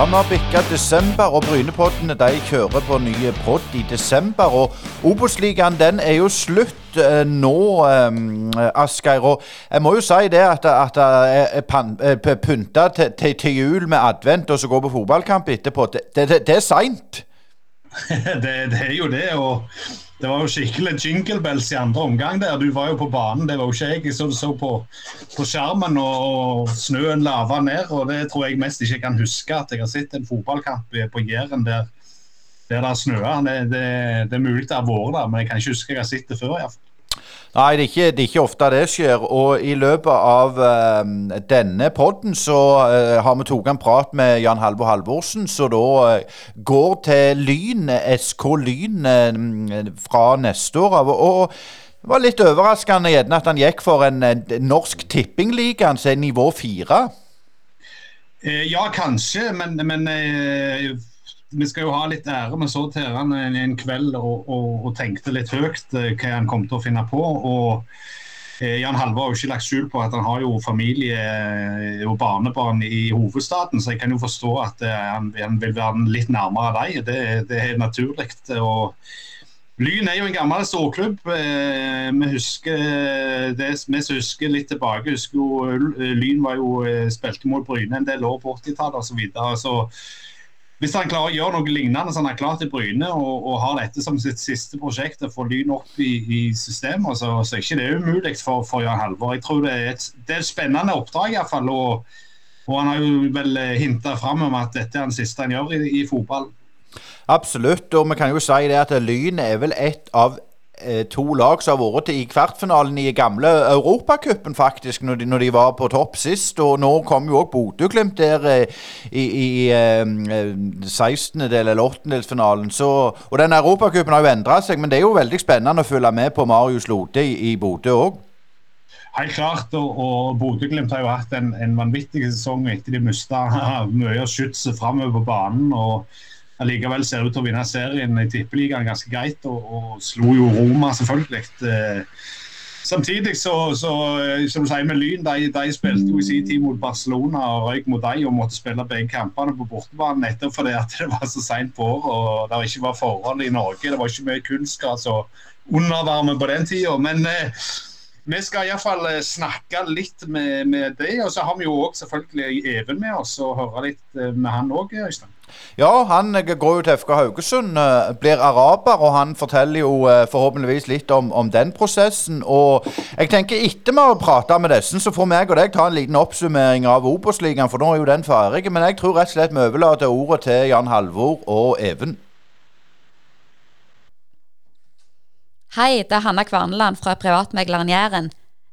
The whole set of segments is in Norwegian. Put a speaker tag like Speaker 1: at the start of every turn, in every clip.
Speaker 1: Ja, vi har bikka desember, og Brynepoddene de kjører på nye pod i desember. Og Obos-ligaen den er jo slutt eh, nå, eh, Asgeir. Og jeg må jo si det at det er pynta til, til, til jul med advent, og så gå på fotballkamp etterpå. Det, det, det er seint.
Speaker 2: det, det er jo det. og Det var jo skikkelig jingle bells i andre omgang der. Du var jo på banen, det var jo ikke jeg. Jeg så, så på, på skjermen, og, og snøen lava ned. og Det tror jeg mest ikke jeg kan huske at jeg har sett en fotballkamp på Jæren der, der det snøa. Det, det, det er mulig det har vært der, men jeg kan ikke huske jeg har sett det før. i hvert fall.
Speaker 1: Nei, det er, ikke, det er ikke ofte det skjer. Og i løpet av uh, denne podden så uh, har vi tatt en prat med Jan Halvor Halvorsen, som da uh, går til Lyn, SK Lyn, fra neste år av. Og det var litt overraskende gjerne at han gikk for en, en norsk tippingliga, altså nivå fire.
Speaker 2: Ja, kanskje, men, men vi skal jo ha litt ære. Vi så til han en, en kveld og, og, og tenkte litt høyt hva han kom til å finne på. og eh, Jan Halvor har jo ikke lagt skjul på at han har jo familie eh, og barnebarn i hovedstaden, så jeg kan jo forstå at eh, han, han vil være litt nærmere deg. Det, det er naturlig. og Lyn er jo en gammel storklubb. Vi husker det vi som husker litt tilbake. husker jo Lyn var jo, spilte mot Bryne en del år på 80-tallet osv. Så videre. så hvis han klarer å gjøre noe lignende som han har klart i Bryne, og, og har dette som sitt siste prosjekt, å få Lyn opp i, i systemet, så, så er ikke umulig for, for Jan Halvor. Jeg tror det er et, det er et spennende oppdrag iallfall. Og, og han har jo vel hinta fram om at dette er den siste han gjør i, i fotball.
Speaker 1: Absolutt, og vi kan jo si det at Lyn er vel et av eh, to lag som har vært i kvartfinalen i gamle Europacupen, faktisk, når de, når de var på topp sist. Og nå kom jo òg Bodø-Glimt der eh, i, i eh, 16. del eller 8-delsfinalen. Og den Europacupen har jo endra seg, men det er jo veldig spennende å følge med på Marius Lode i, i Bodø òg.
Speaker 2: Helt klart, og, og Bodø-Glimt har jo hatt en, en vanvittig sesong etter de mista mye av skytset framover på banen. og allikevel ser ut til å vinne serien i Tippeligaen ganske greit, og, og slo jo Roma, selvfølgelig. Eh, samtidig så, så som du sier med Lyn, de, de, spilte jo i sin tid mot Barcelona og røyk mot dem og måtte spille begge kampene på bortebane nettopp fordi at det var så seint på året og det ikke var forhold i Norge. Det var ikke mye kunstgras og undervarme på den tida. Men eh, vi skal iallfall snakke litt med, med, det. Og så har vi jo òg selvfølgelig Even med oss og høre litt med han òg, Øystein.
Speaker 1: Ja, han går jo til FK Haugesund, blir araber, og han forteller jo forhåpentligvis litt om, om den prosessen. Og jeg tenker etter vi har prata med disse, så får meg og deg ta en liten oppsummering av Obos-ligaen, for nå er jo den ferdig. Men jeg tror rett og slett vi overlater ordet til Jan Halvor og Even.
Speaker 3: Hei, det er Hanna Kvarneland fra privatmegleren Jæren.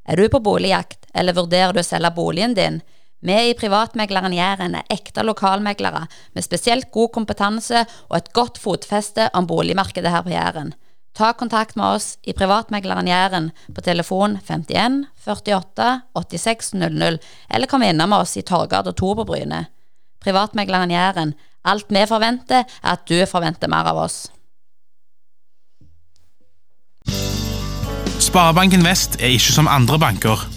Speaker 3: Er du på boligjakt, eller vurderer du å selge boligen din? Vi i Privatmegleren Jæren er ekte lokalmeglere med spesielt god kompetanse og et godt fotfeste om boligmarkedet her på Jæren. Ta kontakt med oss i Privatmegleren Jæren på telefon 51 48 86 00, eller kom innom oss i Torgata 2 på Bryne. Privatmegleren Jæren. Alt vi forventer, er at du forventer mer av oss.
Speaker 4: Sparebanken Vest er ikke som andre banker.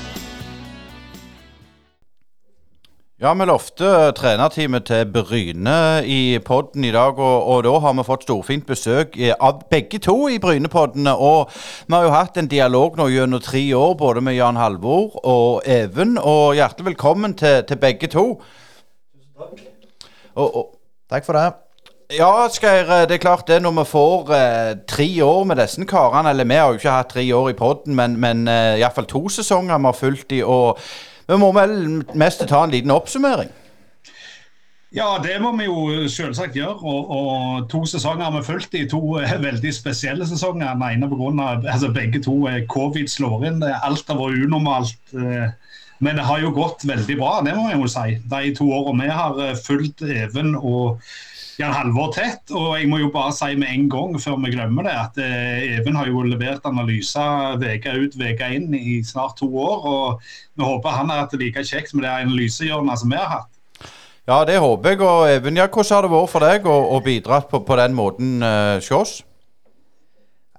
Speaker 1: Ja, vi lovte trenerteamet til Bryne i podden i dag, og, og, da har vi fått storfint besøk av begge to i Brynepoddene. Og vi har jo hatt en dialog nå gjennom tre år, både med Jan Halvor og Even. Og hjertelig velkommen til, til begge to.
Speaker 5: Takk.
Speaker 1: Og, og,
Speaker 5: takk for det.
Speaker 1: Ja, Asgeir, det er klart det når vi får eh, tre år med disse karene Eller vi har jo ikke hatt tre år i podden, men, men eh, iallfall to sesonger vi har fulgt i, og vi må vel mest ta en liten oppsummering?
Speaker 2: Ja, det må vi jo selvsagt gjøre. Og, og to sesonger har vi fulgt i. To eh, veldig spesielle sesonger. Den ene pga. Altså, begge to covid slår inn. Alt har vært unormalt. Eh, men det har jo gått veldig bra, det må jeg jo si. De to årene vi har fulgt Even og Jan Halvor tett. Og jeg må jo bare si med en gang, før vi glemmer det, at eh, Even har jo levert analyser uke ut uke inn i snart to år. Og vi håper han har hatt det like kjekt med det analysehjørnet som vi har hatt.
Speaker 1: Ja, det håper jeg. Og Even, ja, hvordan har det vært for deg å, å bidra på, på den måten uh,
Speaker 5: hos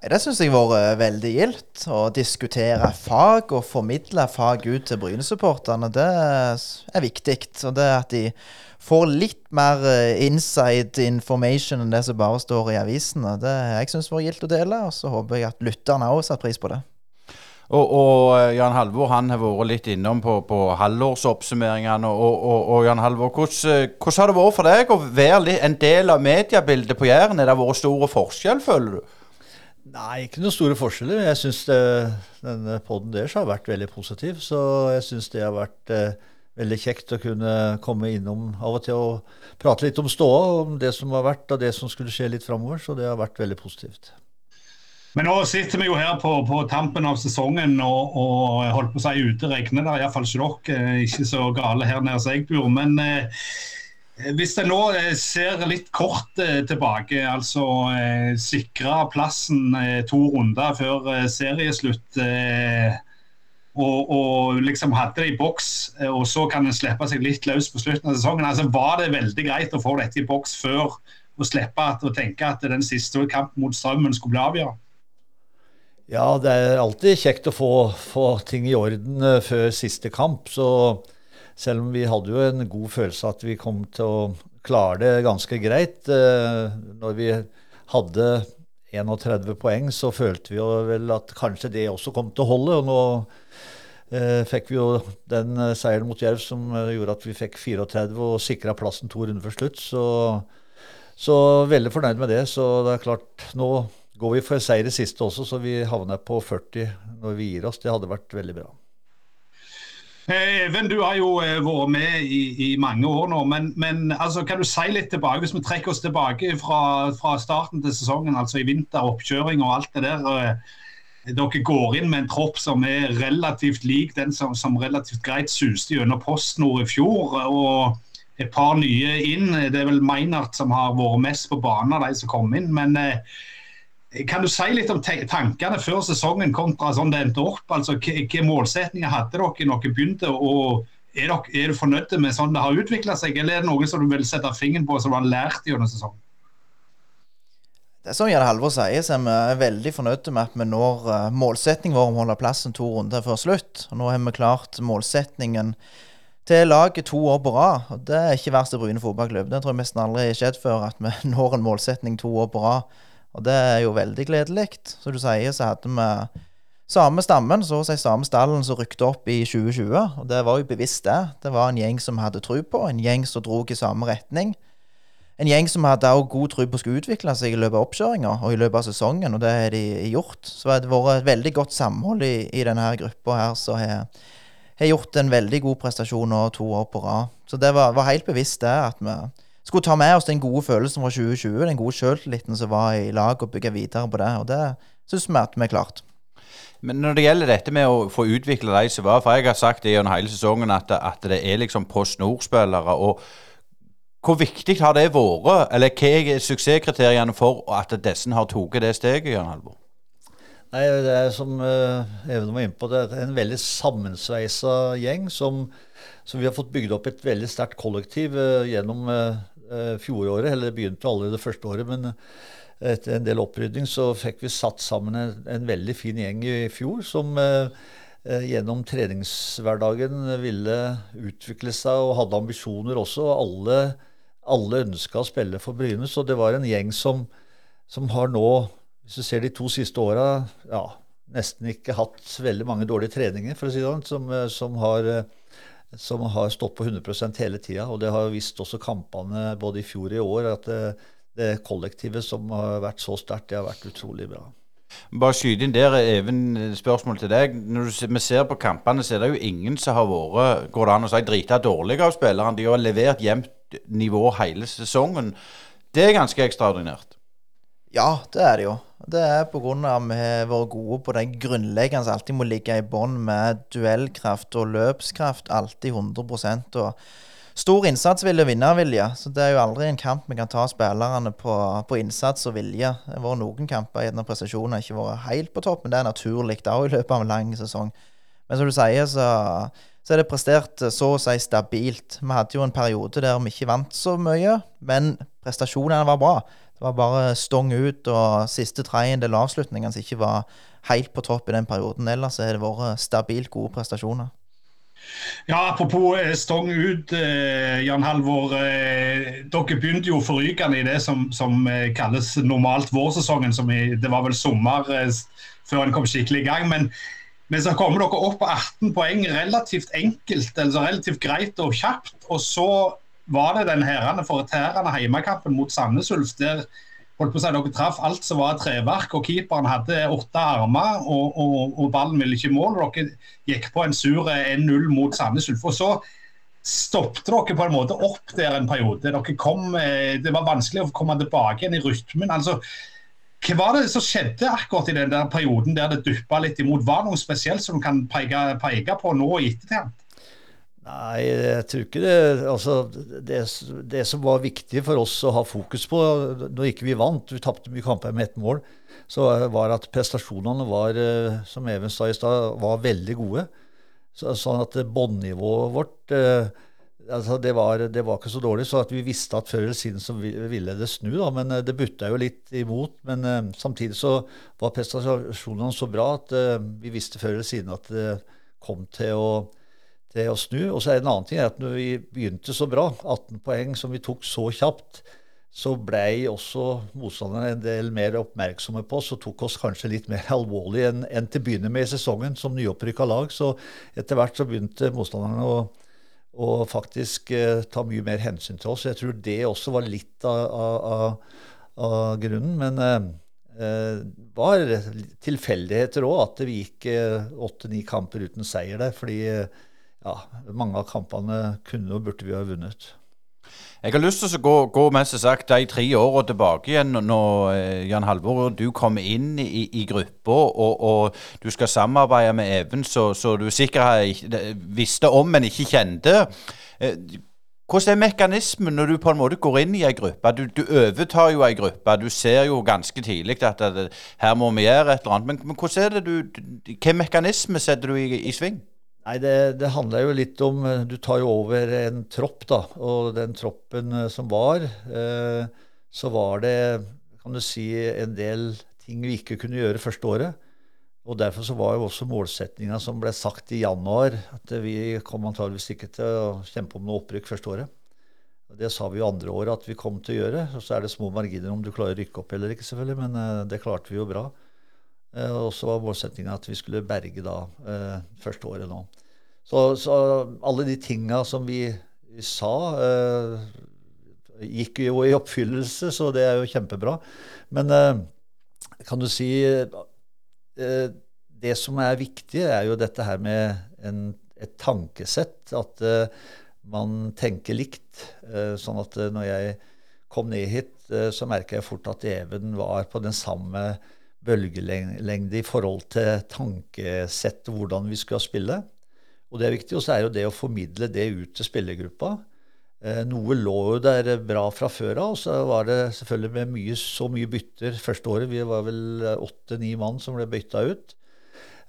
Speaker 5: Det syns jeg har vært eh, veldig gildt. Å diskutere fag og formidle fag ut til Bryne-supporterne, det er viktig. Og det at de får litt mer eh, inside information enn det som bare står i avisene, det jeg syns var gildt å dele. Og så håper jeg at lytterne òg setter pris på det.
Speaker 1: Og, og, eh, Jan Halvor han har vært litt innom på, på halvårsoppsummeringene. Og, og, og, Jan Halvor, hvordan, hvordan, har det vært for deg å være en del av mediebildet på Jæren? Har det vært store forskjell, føler du?
Speaker 6: Nei, ikke noen store forskjeller. Jeg syns denne poden deres har vært veldig positiv. Så jeg syns det har vært eh, veldig kjekt å kunne komme innom av og til og prate litt om ståa, om det som har vært og det som skulle skje litt framover. Så det har vært veldig positivt.
Speaker 2: Men nå sitter vi jo her på, på tampen av sesongen og, og holdt på å si ute regner det. Iallfall ikke dere. Ikke så gale her nede som jeg bor. Men eh, hvis en nå eh, ser litt kort eh, tilbake, altså eh, sikre plassen to runder før serieslutt og, og, liksom hadde det i boks, og så kan en slippe seg litt løs på slutten av sesongen. altså Var det veldig greit å få dette i boks før å slippe at, å tenke at den siste kampen mot Strømmen skulle bli avgjort?
Speaker 6: Ja, det er alltid kjekt å få, få ting i orden før siste kamp. så selv om vi hadde jo en god følelse at vi kom til å klare det ganske greit. Eh, når vi hadde 31 poeng, så følte vi jo vel at kanskje det også kom til å holde. og nå eh, fikk vi jo den eh, seieren mot Jerv som gjorde at vi fikk 34 og sikra plassen to runder før slutt. Så, så, veldig fornøyd med det. Så det er klart, nå går vi for seier i siste også, så vi havner på 40 når vi gir oss. Det hadde vært veldig bra.
Speaker 2: Eh, Even, du har jo eh, vært med i, i mange år nå. Men, men altså, kan du si litt tilbake, hvis vi trekker oss tilbake fra, fra starten til sesongen, altså i vinter, oppkjøring og alt det der. Dere går inn med en tropp som er relativt lik den som, som relativt greit suste gjennom PostNord i fjor. og et par nye inn. Det er vel Meinert som har vært mest på banen av de som kom inn. Men eh, kan du si litt om tankene før sesongen kontra sånn det endte opp? Altså, Hvilke målsetninger hadde dere når dere begynte? og er, dere, er du fornøyd med sånn det har utvikla seg, eller er det noe som du vil sette fingeren på som du har lært gjennom sesongen?
Speaker 5: Det som Jan Halvor sier, så er vi veldig fornøyde med at vi når målsettingen målsetningen vår om å holde plassen to runder før slutt. Og nå har vi klart målsetningen til laget to år på rad. og Det er ikke verst i Bryne fotballklubb. Det tror jeg nesten aldri har skjedd før, at vi når en målsetning to år på rad. Og det er jo veldig gledelig. Som du sier, så hadde vi samme stammen, så å si samme stallen som rykte opp i 2020. Og det var jo bevisst, det. Det var en gjeng som hadde tro på, en gjeng som dro i samme retning. En gjeng som hadde også god tro på å skulle utvikle seg i løpet av oppkjøringa og i løpet av sesongen, og det har de gjort. Så det har vært et veldig godt samhold i, i denne gruppa her, som har, gjort en veldig god prestasjon nå to år på rad. Så det var, var helt bevisst det, at vi skulle ta med oss den gode følelsen fra 2020, den gode sjøltilliten som var i lag, og bygge videre på det. Og det syns vi at vi er klart.
Speaker 1: Men når det gjelder dette med å få utvikle de som var For jeg har sagt det gjennom hele sesongen at, at det er liksom Post Nord-spillere. og Hvor viktig har det vært, eller hva er suksesskriteriene for at disse har tatt det steget, Jan Halvor?
Speaker 6: Nei, Det er som uh, Even var inne på, det er en veldig sammensveisa gjeng som, som, vi har fått bygd opp et veldig sterkt kollektiv uh, gjennom Eh, fjoråret, eller det begynte allerede det første året. Men etter en del opprydning så fikk vi satt sammen en, en veldig fin gjeng i fjor som eh, eh, gjennom treningshverdagen ville utvikle seg og hadde ambisjoner også. Alle, alle ønska å spille for Bryne, så det var en gjeng som, som har nå, hvis du ser de to siste åra, ja, nesten ikke hatt veldig mange dårlige treninger, for å si det sånn, som, som har som har stått på 100% hele tida. Og det har visst også kampene både i fjor og i år at det, det kollektivet som har vært så sterkt, det har vært utrolig bra.
Speaker 1: Bare skyte inn der, Even, spørsmål til deg. Når vi ser på kampene, så er det jo ingen som har vært går det an å si, drita dårlige av spillerne. De har levert jevnt nivå hele sesongen. Det er ganske ekstraordinært.
Speaker 5: Ja, det er det jo. Det er pga. at vi har vært gode på den grunnleggende som alltid må ligge i bånn med duellkraft og løpskraft. Alltid 100% Og Stor innsatsvilje og vinnervilje. Så det er jo aldri en kamp vi kan ta spillerne på, på innsats og vilje. Det har vært noen kamper gjerne prestasjonene ikke vært helt på topp, men det er naturlig da i løpet av en lang sesong. Men som du sier, så, så er det prestert så å si stabilt. Vi hadde jo en periode der vi ikke vant så mye, men prestasjonene var bra. Det var bare stong ut og siste tredjedel avslutningene som ikke var helt på topp i den perioden. Ellers har det vært stabilt gode prestasjoner.
Speaker 2: Ja, Apropos eh, stong ut, eh, Jan Halvor. Eh, dere begynte jo forrykende i det som, som kalles normalt vårsesongen. Som i, det var vel sommer før en kom skikkelig i gang. Men, men, så kommer dere opp på 18 poeng relativt enkelt, altså relativt greit og kjapt. Og så var det den herrende forterrende hjemmekampen mot Sandnes Ulf. der holdt på å si, Dere traff alt som var treverk, og keeperen hadde åtte armer, og, og, og ballen ville ikke i mål. Dere gikk på en sur 1-0 mot Sandnes Ulf. Og så stoppet dere på en måte opp der en periode. Kom, eh, det var vanskelig å komme tilbake igjen i rytmen. altså hva var det som skjedde akkurat i den der perioden der det duppa litt imot? Var det noe spesielt som du kan peke, peke på nå i ettertid?
Speaker 6: Nei, jeg tror ikke det. Altså, det, det, som var viktig for oss å ha fokus på når ikke vi vant, vi tapte mye kamper med ett mål, så var at prestasjonene var, eh, som Even sa i stad, var veldig gode. Så, sånn at båndnivået vårt eh, altså det, var, det, var, ikke så dårlig. Så vi visste at før eller siden så ville det snu. Da, men eh, det butta jo litt imot. Men samtidig så var prestasjonene så bra at vi visste før eller siden at det kom til å til å snu. Og så er det en annen ting at når vi begynte så bra, 18 poeng som vi tok så kjapt, så blei også motstanderne en del mer oppmerksomme på oss og tok oss kanskje litt mer alvorlig enn, enn til å begynne med i sesongen som nyopprykka lag. Så etter hvert så begynte motstanderne å, å faktisk eh, ta mye mer hensyn til oss. Jeg tror det også var litt av, av, av grunnen. Men det eh var tilfeldigheter òg at vi gikk eh, åtte-ni kamper uten seier der. fordi eh, ja, mange av kampene kunne og burde vi ha vunnet.
Speaker 1: Jeg har lyst til å gå, gå mest sagt de tre årene tilbake igjen, når eh, Jan Halvor du kom inn i, i gruppa og, og, du skal samarbeide med Even, så, så du sikkert visste om, men ikke kjente. Eh, hvordan er mekanismen når du på en måte går inn i ei gruppe? Du, du, overtar jo ei gruppe. Du ser jo ganske tidlig at det, her må vi gjøre et eller annet. Men, men hvordan er det du, hvilken mekanisme setter du i, i sving?
Speaker 6: Nei, det, det handler jo litt om eh, Du tar jo over en tropp, da. Og den troppen eh, som var, eh, så var det, kan du si, en del ting vi ikke kunne gjøre første året. Og derfor så var jo også målsettinga som ble sagt i januar, at vi kom antageligvis ikke til å kjempe om noe opprykk første året. Det sa vi jo andre året at vi kom til å gjøre. Og så er det små marginer om du klarer å rykke opp eller ikke, selvfølgelig, men det klarte vi jo bra. Eh, og så var målsettinga at vi skulle berge da eh, første året nå. Så, så alle de tinga som vi, vi sa, eh, gikk jo i oppfyllelse, så det er jo kjempebra. Men kan du si Det som er viktig, er jo dette her med en, et tankesett. At man tenker likt. sånn at når jeg kom ned hit, så merka jeg fort at Even var på den samme bølgelengde i forhold til tankesett og hvordan vi skal spille. Og det er viktig. Og så er jo det å formidle det ut til spillergruppa. Eh, noe lå jo der bra fra før av, og så var det selvfølgelig med mye, så mye bytter første året. Vi var vel åtte-ni mann som ble bytta ut.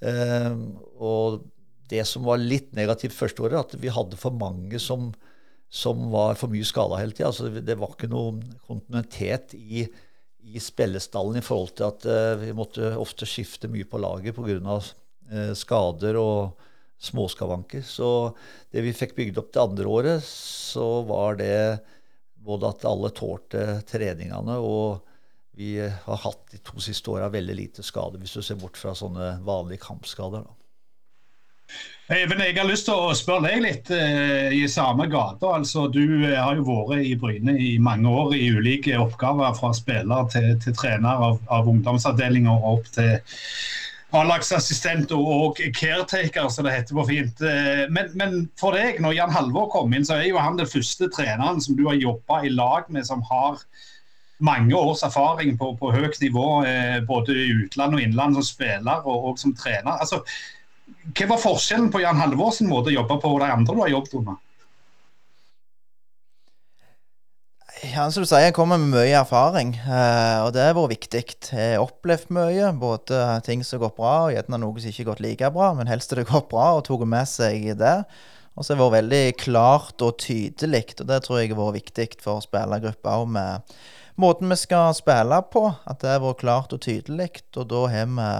Speaker 6: Eh, og det som var litt negativt første året, at vi hadde for mange som, som var for mye skada hele tida. Altså, det var ikke noen kontinuitet i i spillestallen i forhold til at uh, vi måtte ofte skifte mye på laget pga. Uh, skader og småskavanker. Så det vi fikk bygd opp det andre året, så var det både at alle tålte treningene, og vi har hatt de to siste åra veldig lite skade, hvis du ser bort fra sånne vanlige kampskader. da.
Speaker 2: Even, jeg har lyst til å spørre deg litt eh, i samme gate. Altså, du eh, har jo vært i Bryne i mange år i ulike oppgaver, fra spiller til, til trener av, av ungdomsavdelinger opp til A-lagsassistent og, og caretaker, som det heter på fint. Eh, men, men, for deg, når Jan Halvor kom inn, så er jo han den første treneren som du har jobba i lag med, som har mange års erfaring på, på høyt nivå, eh, både i utland og innland som spiller og, og som trener. Altså, hva var forskjellen på Jan Halvor sin måte å jobbe på og de andre du har jobbet under?
Speaker 5: Ja, som du sier, jeg kommer med mye erfaring, eh, og det har vært viktig. Jeg har opplevd mye, både ting som har gått bra, og gjerne noe som ikke har gått like bra, men helst har det gått bra, og tatt med seg det. Og så har det vært veldig klart og tydelig, og det tror jeg har vært viktig for spillergruppa òg, med måten vi skal spille på. At det har vært klart og tydelig, og da har vi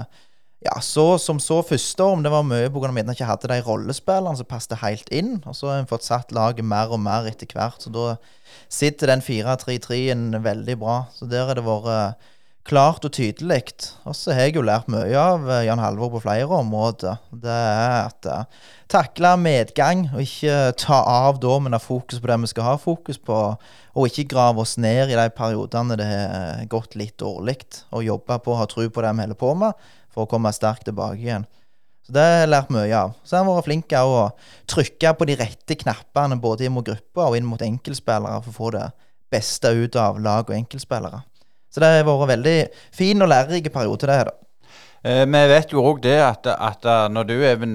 Speaker 5: ja, så som så første år, om det var mye pga. at vi ikke hadde de rollespillerne som passet helt inn. Og så har vi fått satt laget mer og mer etter hvert. Så da sitter den 4-3-3-en veldig bra. Så der har det vært eh, klart og tydelig. Og så har jeg jo lært mye av eh, Jan Halvor på flere områder. Det er at uh, takle medgang, og ikke ta av da, men ha fokus på det vi skal ha fokus på. Og ikke grave oss ned i de periodene det har gått litt dårlig. Og jobbe på å ha tro på det vi holder på med for å komme sterkt tilbake igjen. Så det har jeg lært mye av. Så har han vært flink til å trykke på de rette knappene både inn mot grupper og inn mot enkeltspillere for å få det beste ut av lag og enkeltspillere. Så det har vært veldig fin og lærerik periode, det. da.
Speaker 1: Eh, vi vet jo òg det at, at, når du Even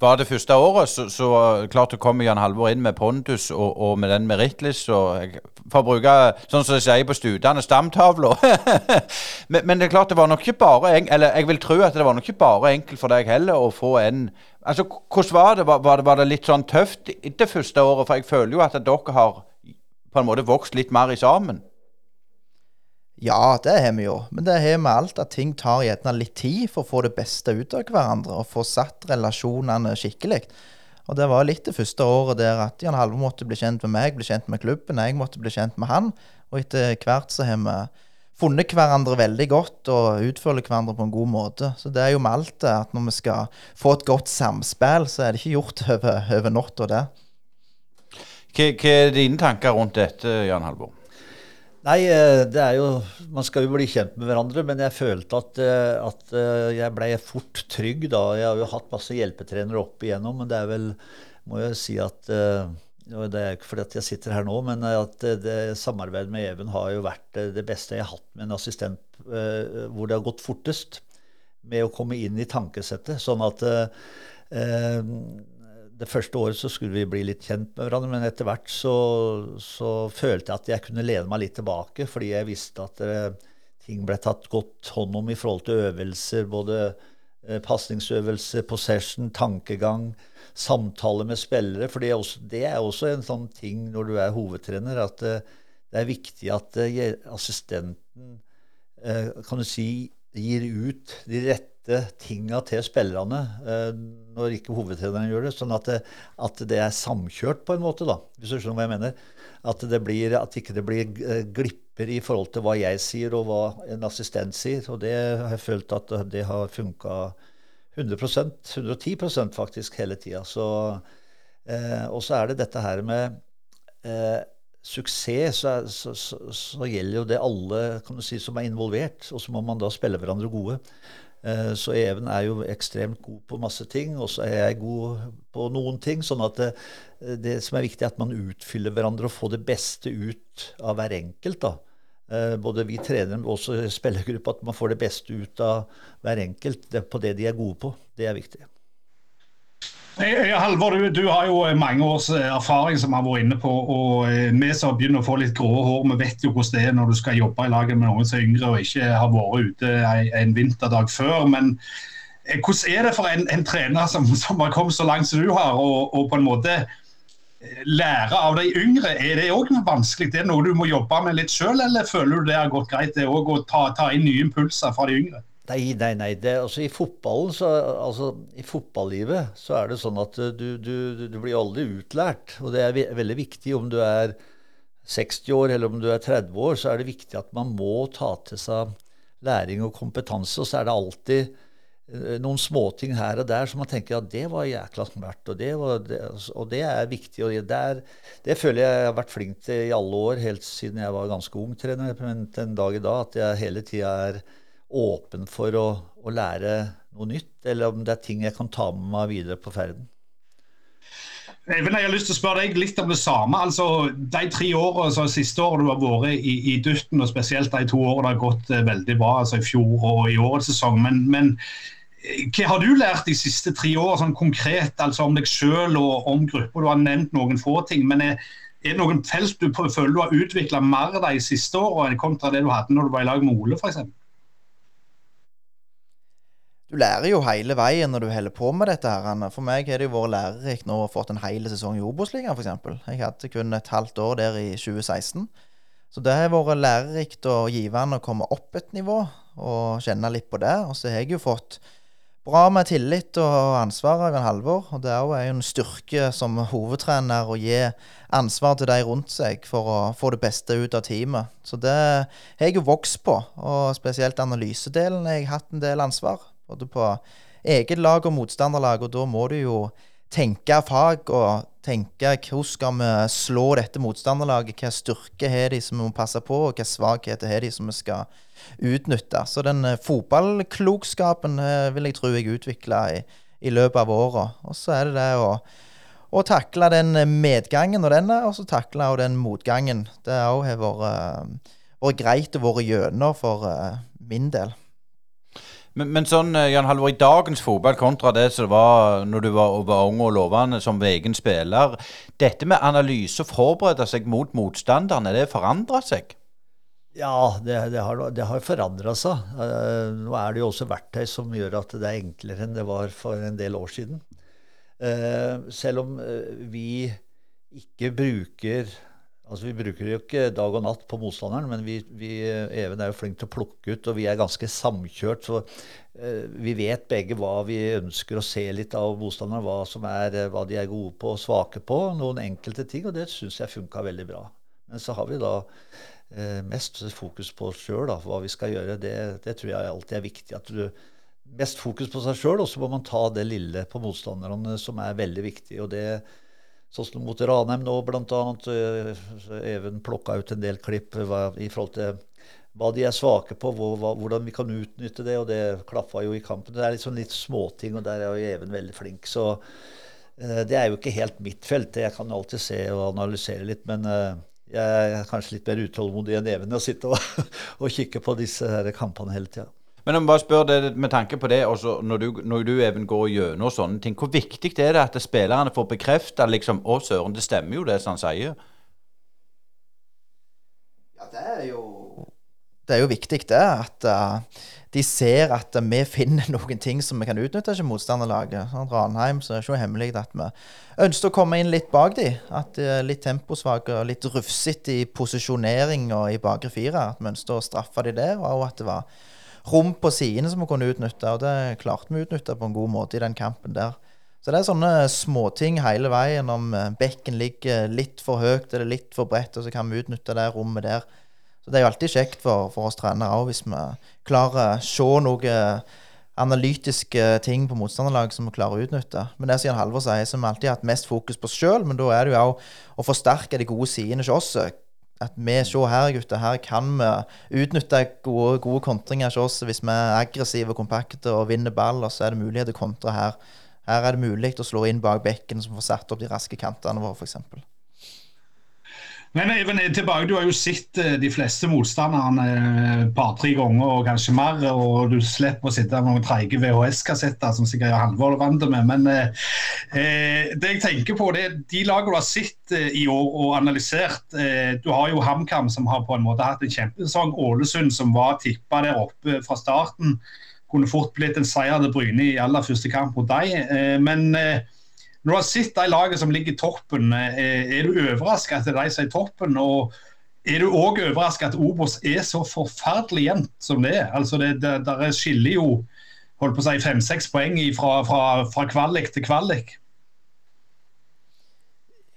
Speaker 1: var det første året, så, så klart det kommer Jan Halvor inn med pondus og, og med den merittlista. For å bruke sånn som de sier på studene, stamtavla. men, men, det er klart det var nok ikke bare Eller jeg vil tro at det var nok ikke bare enkelt for deg heller å få en Altså, Hvordan var det? Var, var det? var det litt sånn tøft det første året? For jeg føler jo at dere har på en måte vokst litt mer i sammen.
Speaker 5: Ja, det har vi jo. Men det har vi alt, at ting tar gjerne litt tid for å få det beste ut av hverandre og få satt relasjonene skikkelig. Og det var litt det første året der at Jan Halvor måtte bli kjent med meg, bli kjent med klubben, jeg måtte bli kjent med han. Og etter hvert så har vi funnet hverandre veldig godt og utfølger hverandre på en god måte. Så det er jo med alt det at når vi skal få et godt samspill, så er det ikke gjort over, over natta, det.
Speaker 1: Hva, er dine tanker rundt dette, Jan Halvor?
Speaker 6: Nei, eh, det er jo Man skal jo bli kjent med hverandre, men jeg følte at, eh, at eh, jeg ble fort trygg da. Jeg har jo hatt masse hjelpetrenere opp igjennom, men det er vel Må jeg si at Det er ikke fordi at jeg sitter her nå, men at det, samarbeidet med Even har jo vært det beste jeg har hatt med en assistent, hvor det har gått fortest med å komme inn i tankesettet. Sånn at det første året så skulle vi bli litt kjent med hverandre, men etter hvert så, så følte jeg at jeg kunne lene meg litt tilbake, fordi jeg visste at det, ting ble tatt godt hånd om i forhold til øvelser, både eh, pasningsøvelse, possession, tankegang, samtale med spillere. For det er, også, en sånn ting når du er hovedtrener, at det, det er viktig at eh, assistenten eh, kan du si, gir ut de rette rette tinga til spillerne eh, når ikke hovedtreneren gjør det. Sånn at det, at det, er samkjørt på en måte, da, hvis du skjønner hva jeg mener. At, det blir, at ikke det blir eh, glipper i forhold til hva jeg sier og hva en assistent sier. Og det har jeg følt at det har funka 100% 110% faktisk hele tida. Eh, og så er det dette her med eh, suksess, så, så, så, så, gjelder jo det alle kan du si, som er involvert. Og så må man da spille hverandre gode. Eh, så Even er jo ekstremt god på masse ting, og så er jeg god på noen ting. sånn at det, det, som er viktig, er at man utfyller hverandre og får det beste ut av hver enkelt. da. Eh, både vi trenere og også spillergruppa, at man får det beste ut av hver enkelt på det de er gode på. Det er viktig.
Speaker 2: Halvor, du, har jo mange års eh, erfaring som har vært inne på. og eh, Vi som begynner å få litt grå hår, vi vet jo hvordan det er når du skal jobbe i laget med noen som er yngre og ikke har vært ute en vinterdag før. Men eh, hvordan er det for en, en trener som, som, har kommet så langt som du har, og, og, på en måte lære av de yngre? Er det òg vanskelig? Det er noe du må jobbe med litt sjøl, eller føler du det har gått greit det òg, å ta, ta inn nye impulser fra de yngre?
Speaker 6: Nei, nei, nei. Det, altså, I fotballen, så, altså, i fotballivet så er det sånn at eh, du, du, du blir aldri utlært. Og det er ve veldig viktig om du er 60 år eller om du er 30 år, så er det viktig at man må ta til seg læring og kompetanse. Og så er det alltid eh, noen småting her og der som man tenker at det var jækla smart, og det, var, det, og det er viktig. og det, der, det, føler jeg jeg har vært flink til i alle år, helt siden jeg var ganske ung trener. Men den dag i dag at jeg hele tida er åpen for å, å, lære noe nytt, eller om det er ting jeg kan ta med meg videre på ferden.
Speaker 2: Even, jeg har lyst til å spørre deg litt om det samme. altså De tre årene, så siste året du har vært i, i Dutten, og spesielt de to årene det har gått eh, veldig bra, altså i fjor og i årets sesong. Men, men eh, hva har du lært de siste tre årene sånn konkret altså om deg sjøl og om grupper? Du har nevnt noen få ting. men er Er det noen felt du føler du har utvikla mer de siste årene kontra det du hadde når du var i lag med Ole, f.eks.?
Speaker 5: Du lærer jo hele veien når du holder på med dette. her. For meg har det jo vært lærerikt nå å ha fått en hel sesong i Obos-ligaen, f.eks. Jeg hadde kun et halvt år der i 2016. Så det har vært lærerikt og givende å komme opp et nivå og kjenne litt på det. Og så har jeg jo fått bra med tillit og ansvar av en Halvor. Og det er jo en styrke som hovedtrener å gi ansvar til de rundt seg for å få det beste ut av teamet. Så det har jeg jo vokst på, og spesielt analysedelen har jeg hatt en del ansvar. Både på eget lag og motstanderlag, og da må du jo tenke fag og tenke hvordan skal vi slå dette motstanderlaget? Hva styrke har de som vi må passe på, og hva svakheter har de som vi skal utnytte? Så den eh, fotballklokskapen eh, vil jeg tro jeg utvikla i, i, løpet av året. Og så er det det å, å takle den medgangen og denne, og så takle den motgangen. Det òg har vært, vært greit å være gjennom for min del.
Speaker 1: Men, men, sånn, eh, Jan Halvor, i dagens fotball kontra det som var når du var, var ung og lovende som egen spiller Dette med analyse og forberede seg mot motstanderne, det forandra seg?
Speaker 6: Ja, det, det har, det har forandra seg. Uh, nå er det jo også verktøy som gjør at det er enklere enn det var for en del år siden. Uh, selv om vi ikke bruker Altså, Vi bruker jo ikke dag og natt på motstanderen, men vi, vi, Even er jo flink til å plukke ut, og vi er ganske samkjørt. Så uh, vi vet begge hva vi ønsker å se litt av motstanderen, hva, som er, eh, hva de er gode på og svake på. Noen enkelte ting, og det syns jeg funka veldig bra. Men så har vi da uh, mest fokus på oss sjøl, hva vi skal gjøre. Det, det, tror jeg alltid er viktig. at du Mest fokus på seg sjøl, og så må man ta det lille på motstanderne som er veldig viktig. og det Sånn som mot Ranheim nå, bl.a. Even plukka ut en del klipp i forhold til hva de er svake på, hvordan vi kan utnytte det. Og det klaffa jo i kampen. Det er liksom litt småting, og der er jo Even veldig flink. Så eh, det er jo ikke helt mitt felt. Jeg kan alltid se og analysere litt. Men eh, jeg er kanskje litt mer utålmodig enn Even å sitte og, og kikke på disse her kampene hele tida.
Speaker 1: Men om bare spør deg med tanke på det, også når du, når du even går gjennom sånne ting, hvor viktig er det at spillerne får bekrefta liksom, Å, søren, det stemmer jo det som han sier?
Speaker 5: Ja, det er jo Det er jo viktig, det. At uh, de ser at uh, vi finner noen ting som vi kan utnytte til motstanderlaget. Sånn, Ranheim så er det ikke hemmelig at vi ønsker å komme inn litt bak de. At er litt temposvake og litt rufsete i posisjonering og i bakre fire. At vi ønsker å straffe de der, og at det var rom på sidene som vi kunne utnytte, og det klarte vi å utnytte på en god måte i den kampen der. Så det er sånne småting hele veien. Om eh, bekken ligger litt for høyt eller litt for bredt, og så kan vi utnytte det rommet der. Så det er jo alltid kjekt for, for oss trenere òg, hvis vi klarer å se noe analytiske ting på motstanderlaget som vi klarer å utnytte. Men det sier Halvor sier, som alltid har hatt mest fokus på oss sjøl, men da er det jo òg å forsterke de gode sidene hos oss at vi se her, gutter, her kan vi utnytte gode, gode kontringer hos oss hvis vi er aggressive og kompakte og vinner ball, så er det mulighet til å kontre her. Her er det mulig å slå inn bak bekken, som får satt opp de raske kantene våre, f.eks.
Speaker 2: Men Even, tilbake, Du har jo sett eh, de fleste motstanderne et eh, par-tre ganger og kanskje mer. og Du slipper å sitte med noen treige VHS-kassetter som sikkert Halvor er vant med. Men eh, eh, det jeg tenker på, det er de lagene du har sett eh, i år og analysert. Eh, du har jo HamKam som har på en måte hatt en kjempesesong. Ålesund som var tippa der oppe fra starten. Kunne fort blitt en seier til Bryne i aller første kamp mot deg. men når du har sett de lagene som ligger i toppen, eh, er du overrasket at det er de som er i toppen? og er du òg overrasket at Obos er så forferdelig jevnt som det er? Altså det, det, Der skiller jo holdt på å si fem-seks poeng fra, fra, fra, kvalik til kvalik.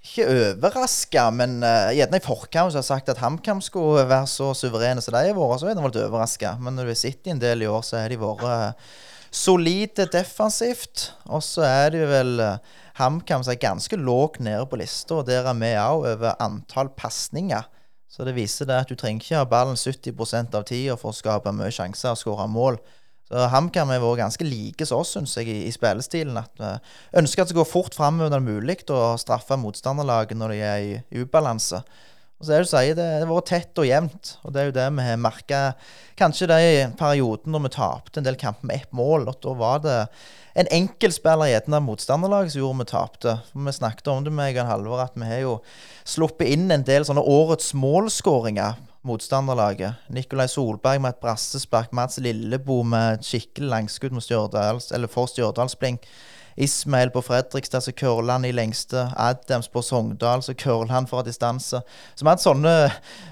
Speaker 5: Ikke overraska, men uh, gjerne i forkant har sagt at HamKam skulle være så suverene som de har vært, så er de litt overraska. Men når du sitter i en del i år, så har de vært uh, solide defensivt. Og så er de vel uh, HamKam er ganske lågt nede på lista, og der er vi òg over antall pasninger. Så det viser det at du trenger ikke ha ballen 70 av tida for å skape mye sjanser og skåre mål. Så HamKam har vært ganske like som oss, syns jeg, i, i spillestilen. At vi ønsker at det går fort framover når det er mulig, og straffe motstanderlaget når de er i ubalanse. Og så er det, du sier, det har vært tett og jevnt, og det er jo det vi har merka kanskje det i perioden når vi tapte en del kamper med ett mål. og Da var det en enkeltspiller i et av motstanderlaget som gjorde vi tapte. Vi snakket om det med Egan Halvor, at vi har jo sluppet inn en del sånne årets målskåringer. Motstanderlaget. Nikolai Solberg med et brassespark. Mats Lillebo med et skikkelig langskudd mot Stjørdals, eller for Stjørdalsblink. Ismail på Fredrikstad, så curler han i lengste. Adams på Sogndal, så curler han fra distanse. Så vi har hatt sånne,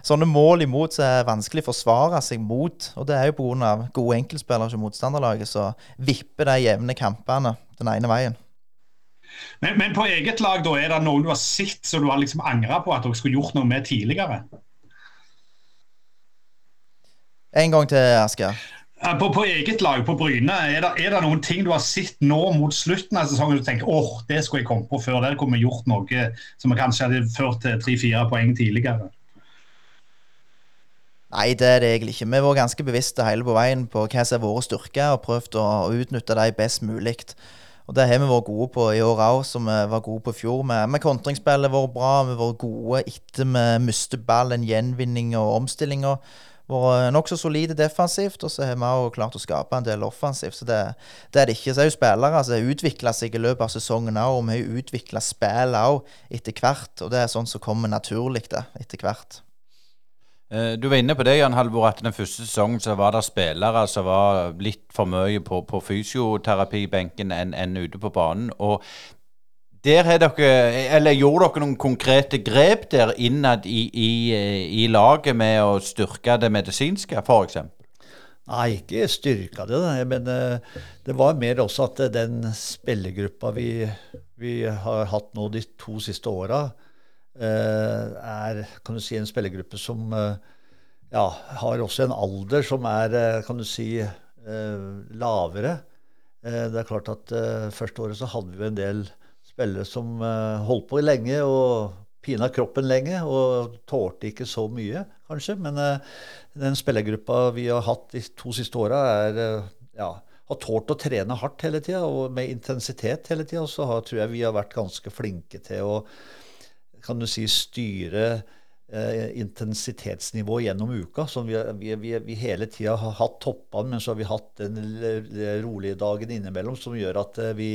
Speaker 5: sånne, mål imot som er vanskelig å forsvare seg mot. Og det er jo pga. gode enkeltspillere som motstanderlaget, så vipper de jevne kampene den ene veien.
Speaker 2: Men, men, på eget lag, da, er det noen du har sett som du har liksom angra på at dere skulle gjort noe med tidligere?
Speaker 5: En gang til, Asker.
Speaker 2: På, på, eget lag, på Bryne, er det, noen ting du har sett nå mot slutten av sesongen du tenker åh, det skulle jeg kommet på før? Der kunne vi gjort noe som kanskje hadde ført til tre-fire poeng tidligere?
Speaker 5: Nei, det er det egentlig ikke. Vi vært ganske bevisste hele på veien på hva som er våre styrker, og prøvd å, utnytte dem best mulig. Og Det har vi vært gode på i år òg, som vi var gode på i fjor. Med, med kontringsspillet vårt bra, vi har vært gode etter vi mistet ballen, gjenvinning og omstillinger vært nokså solide defensivt, og så har vi også klart å skape en del offensivt. Så det, det er det ikke. Så er jo spillere som har utvikla seg i løpet av sesongen òg, og vi har jo utvikla spill òg etter hvert. Og det er sånn som kommer naturlig det, etter hvert.
Speaker 1: Eh, du var inne på det, Jan Halvor, at den første sesongen så var det spillere som var litt for mye på, på fysioterapibenken enn, enn ute på banen. Og der har dere, eller Gjorde dere noen konkrete grep der innad i, i, i laget med å styrke det medisinske, f.eks.?
Speaker 6: Nei, ikke styrka det, men uh, det var mer også at den spillergruppa vi, vi har hatt nå de to siste åra, er kan du si, en spillergruppe som ja, har også en alder som er kan du si, lavere. det er klart at Første året så hadde vi en del spillere som uh, holdt på lenge og pina kroppen lenge og tålte ikke så mye, kanskje. Men uh, den spillergruppa vi har hatt de to siste åra, uh, ja, har tålt å trene hardt hele tida og med intensitet hele tida. Og så har, tror jeg vi har vært ganske flinke til å kan du si, styre eh, intensitetsnivå gjennom uka. Som vi, vi, vi, vi hele tida har hatt toppene, men så har vi hatt den rolige dagen innimellom som gjør at eh, vi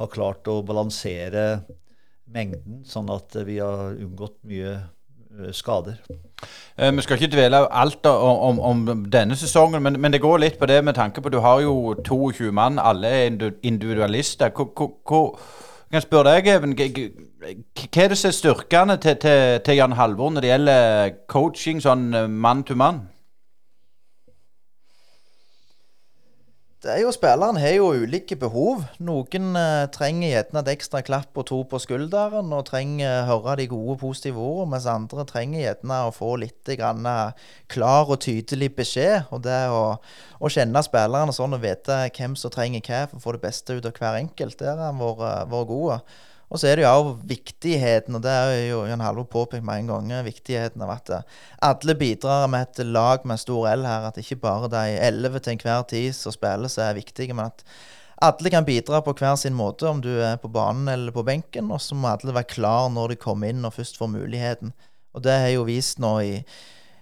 Speaker 6: har klart å balansere mengden, sånn at vi har unngått mye eh, skader.
Speaker 1: Eh, vi skal ikke dvele alt om, om, om denne sesongen, men, men, det går litt på det med tanke på du har jo 22 mann, alle er individualister. Hvor, hvor jeg kan spørre deg, Even. Hva er det som er styrkene til, til, til, Jan Halvor når det gjelder coaching sånn eh, mann to mann?
Speaker 5: Det er jo Spilleren har jo ulike behov. Noen eh, trenger gjerne et ekstra klapp og to på skulderen og trenger å høre de gode, positive ordene, mens andre trenger gjerne å få litt grann, uh, klar og tydelig beskjed. Og det å, å kjenne spillerne sånn og vite hvem som trenger hva for å få det beste ut av hver enkelt, der har han vært uh, god. Og så er det jo òg viktigheten, og det er jo Jan Halvor påpekt mange ganger, viktigheten av at eh, alle bidrar med et lag med stor L her. At ikke bare de elleve til enhver tid som spiller, som er viktige, men at alle kan bidra på hver sin måte, om du er på banen eller på benken. Og så må alle være klar når de kommer inn og først får muligheten. Og det har jo vist nå i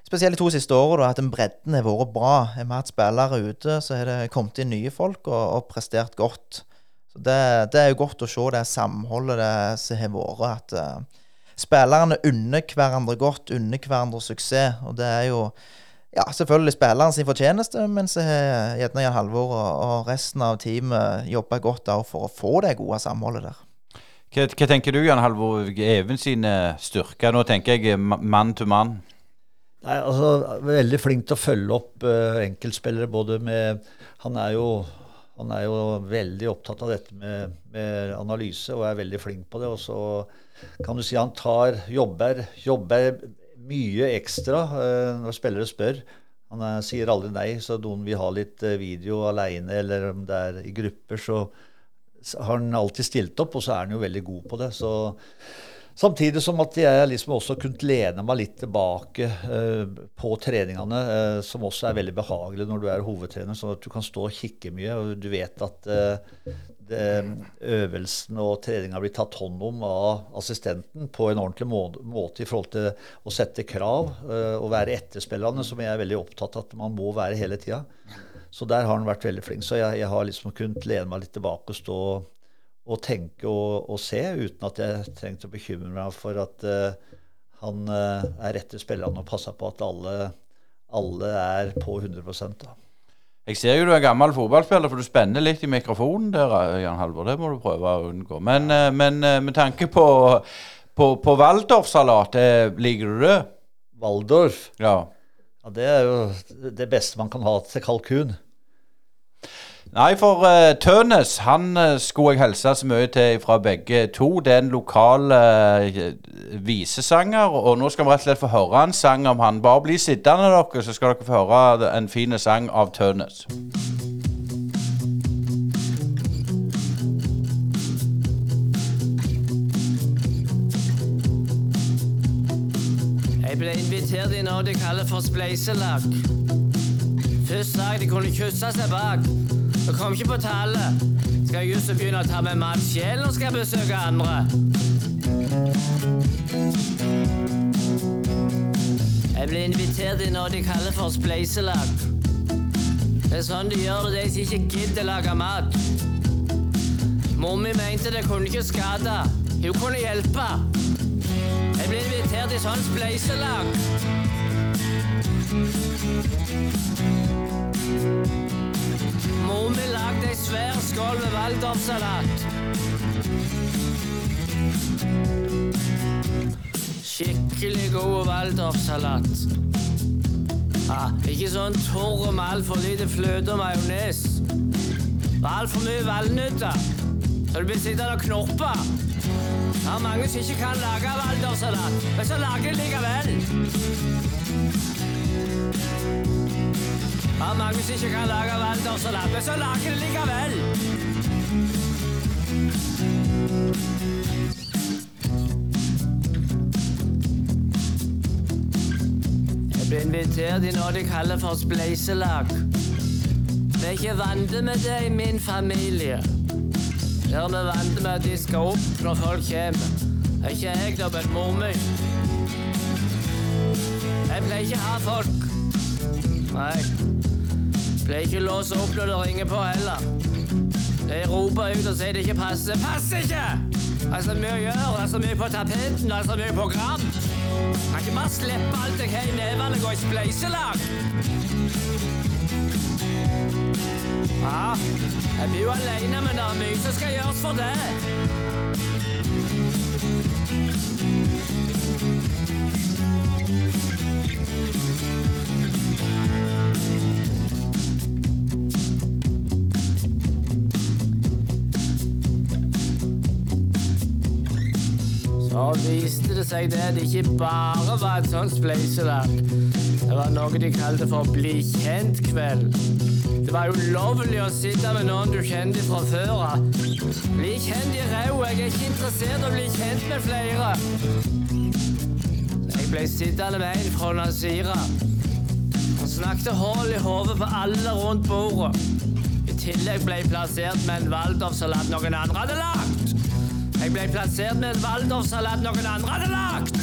Speaker 5: Spesielt de to siste årene at den bredden har vært bra. Har vi hatt spillere ute, så har det kommet inn nye folk og, og prestert godt. Så det, det, er jo godt å se det samholdet det som har vært. At uh, spillerne unner hverandre godt, unner hverandre suksess. Og det er jo ja, selvfølgelig spilleren sin fortjeneste, men så har gjerne Jan Halvor og, og, resten av teamet jobba godt for å få det gode samholdet der.
Speaker 1: Hva, hva tenker du, Jan Halvor, Even sine styrker? Nå tenker jeg mann til mann.
Speaker 6: Nei, altså, Veldig flink til å følge opp uh, enkeltspillere. både med Han er jo han er jo veldig opptatt av dette med, med, analyse og er veldig flink på det. Og så kan du si han tar, jobber, jobber mye ekstra uh, når spillere spør. Han er, sier aldri nei, så noen vil ha litt uh, video aleine eller om det er i grupper, så har han alltid stilt opp, og så er han jo veldig god på det. Så Samtidig som at jeg liksom også kunnet lene meg litt tilbake eh, på treningene, eh, som også er veldig behagelig når du er hovedtrener, sånn at du kan stå og kikke mye. og Du vet at eh, det, øvelsen og treninga blir tatt hånd om av assistenten på en ordentlig må måte i forhold til å sette krav eh, og være etterspillende, som jeg er veldig opptatt av at man må være hele tida. Så der har han vært veldig flink. Så jeg, jeg har liksom kunnet lene meg litt tilbake og stå å tenke og, og, se, uten at jeg trengte å bekymre meg for at uh, han uh, er til spillerne og passer på at alle, alle er på 100 da.
Speaker 1: Jeg ser jo du er gammel fotballspiller, for du spenner litt i mikrofonen der, Jan Halvor. Det må du prøve å unngå. Men, uh, men med tanke på, på, på Waldorf-salat, liker du det?
Speaker 6: Waldorf?
Speaker 1: Ja.
Speaker 6: ja. Det er jo det beste man kan ha til kalkun.
Speaker 1: Nei, for uh, Tønes han uh, skulle jeg hilse så mye til fra begge to. Det er en lokal uh, visesanger, og nå skal vi rett og slett få høre en sang om han. Bare bli sittende, dere, så skal dere få høre en fin sang av Tønes.
Speaker 7: Jeg ble invitert i noe de kaller for spleiselag. Først sa de kunne kysse seg bak. Jeg kom ikke på tallet. Skal jeg just begynne å ta med mat sjel når skal jeg besøke andre? Jeg ble invitert i noe de kaller for spleiselag. Det er sånn de gjør det, de som ikke gidder lage mat. Mommi mente det kunne ikke skade. Hun kunne hjelpe. Jeg ble invitert i sånn spleiselag. Mor mi lagde ei svær skål med waldorfsalat. Skikkelig god waldorfsalat. Ah, ikke sånn torr med altfor lite fløte og majones. Altfor mye valnøtter, så du blir sittende og knorpe. Det er mange som ikke kan lage waldorfsalat, men så lager de likevel. Det Magnus ikke kan lage waldorfsalat, men så lager det likevel. Jeg ble invitert i noe de kaller for spleiselag. Vi er ikke vant med det i min familie. Der vi vant med at de skal opp når folk kommer. Er ikke jeg, da, men mor mi. Jeg pleier ikke ha folk. Nei. Pleier ikke å låse opp når det ringer på heller. Jeg roper ut og sier det ikke passer. Passer ikke! Det er så mye å gjøre, det er så mye på tapeten, det er så mye program. Kan ikke bare slippe alt jeg har i nevene og gå i spleiselag. Ja, jeg blir jo alene, men det er mye som skal gjøres for det. Så viste det seg det det ikke bare var et sånt spleiselag. Det var noe de kalte for bli kjent-kveld. Det var ulovlig å sitte med noen du kjente fra før av. Bli kjent i ræva. Jeg er ikke interessert i å bli kjent med flere. Jeg ble sittende med en fra Nazira. Han snakket hull i hodet på alle rundt bordet. I tillegg ble jeg plassert med en waldorfsalat noen andre hadde lagd. Jeg ble plassert med en waldorfsalat noen andre hadde lagd.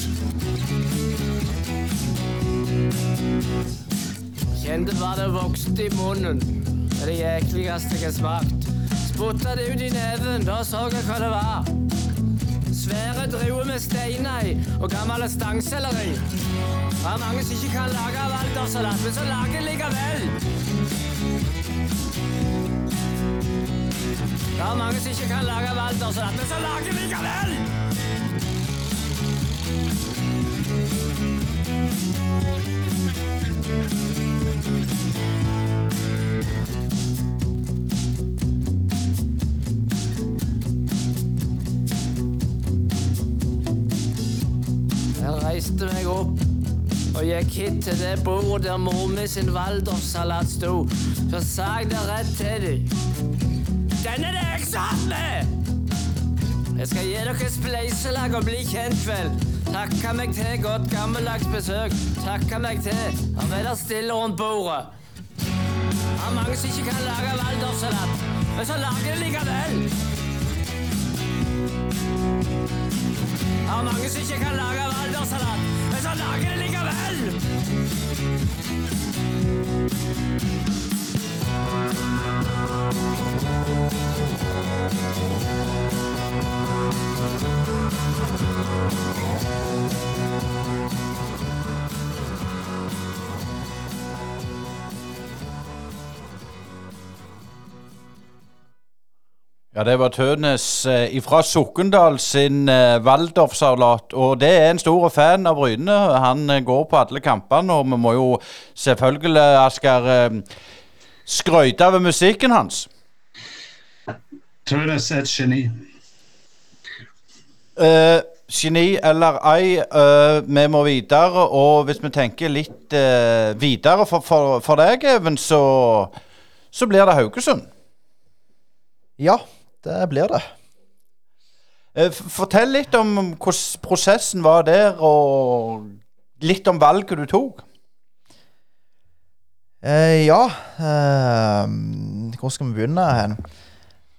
Speaker 7: Kjente hva det vokste i munnen. Det er det jækligste jeg har smakt. Spotta det ut i neven, da så jeg hva det var. Svære druer med steiner i og gammel stangselleri. Det er mange som ikke kan lage waldorfsalat, men så lager likevel. Det er mange som ikke kan lage waldorfsalat, men så lager de likevel. Jeg reiste meg opp og gikk hit til det bordet der mor mi sin waldorfsalat sto. Så sa jeg det rett til dem. Den er det satt! Jeg skal gi dere spleiselag og bli kjent, vel. Takke meg til godt gammeldags besøk. Takke meg til å være stille rundt bordet. Det er mange som ikke kan lage waldorfsalat, men så lager de likevel. Det er mange som ikke kan lage waldorfsalat, men så lager de likevel.
Speaker 1: Ja, det var Tønes eh, ifra Sokndal sin eh, Waldorf-salat. Og det er en stor fan av Bryne. Han eh, går på alle kampene, og vi må jo selvfølgelig, Asker, eh, skryte av musikken hans.
Speaker 2: Tønes er et geni.
Speaker 1: Uh, geni eller ei, uh, vi må videre. Og hvis vi tenker litt uh, videre for, for, for deg, Even, så, så blir det Haugesund.
Speaker 5: Ja, det blir det.
Speaker 1: Eh, Fortell litt om hvordan prosessen var der, og litt om valget du tok.
Speaker 5: Eh, ja eh, Hvor skal vi begynne hen?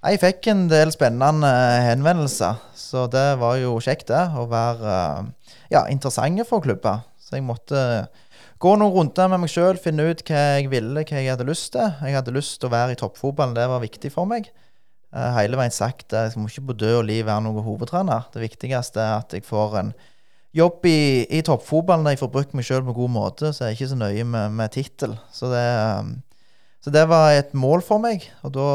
Speaker 5: Jeg fikk en del spennende henvendelser, så det var jo kjekt, det. Å være eh, ja, interessante for klubber. Så jeg måtte gå noen runder med meg sjøl, finne ut hva jeg ville, hva jeg hadde lyst til. Jeg hadde lyst til å være i toppfotballen, det var viktig for meg. Eh, hele veien sagt at jeg må ikke på død og liv være noen hovedtrener. Det viktigste er at jeg får en jobb i, i toppfotballen der jeg får brukt meg sjøl på en god måte, så jeg er ikke så nøye med, med tittel. Så, så det var et mål for meg. Og da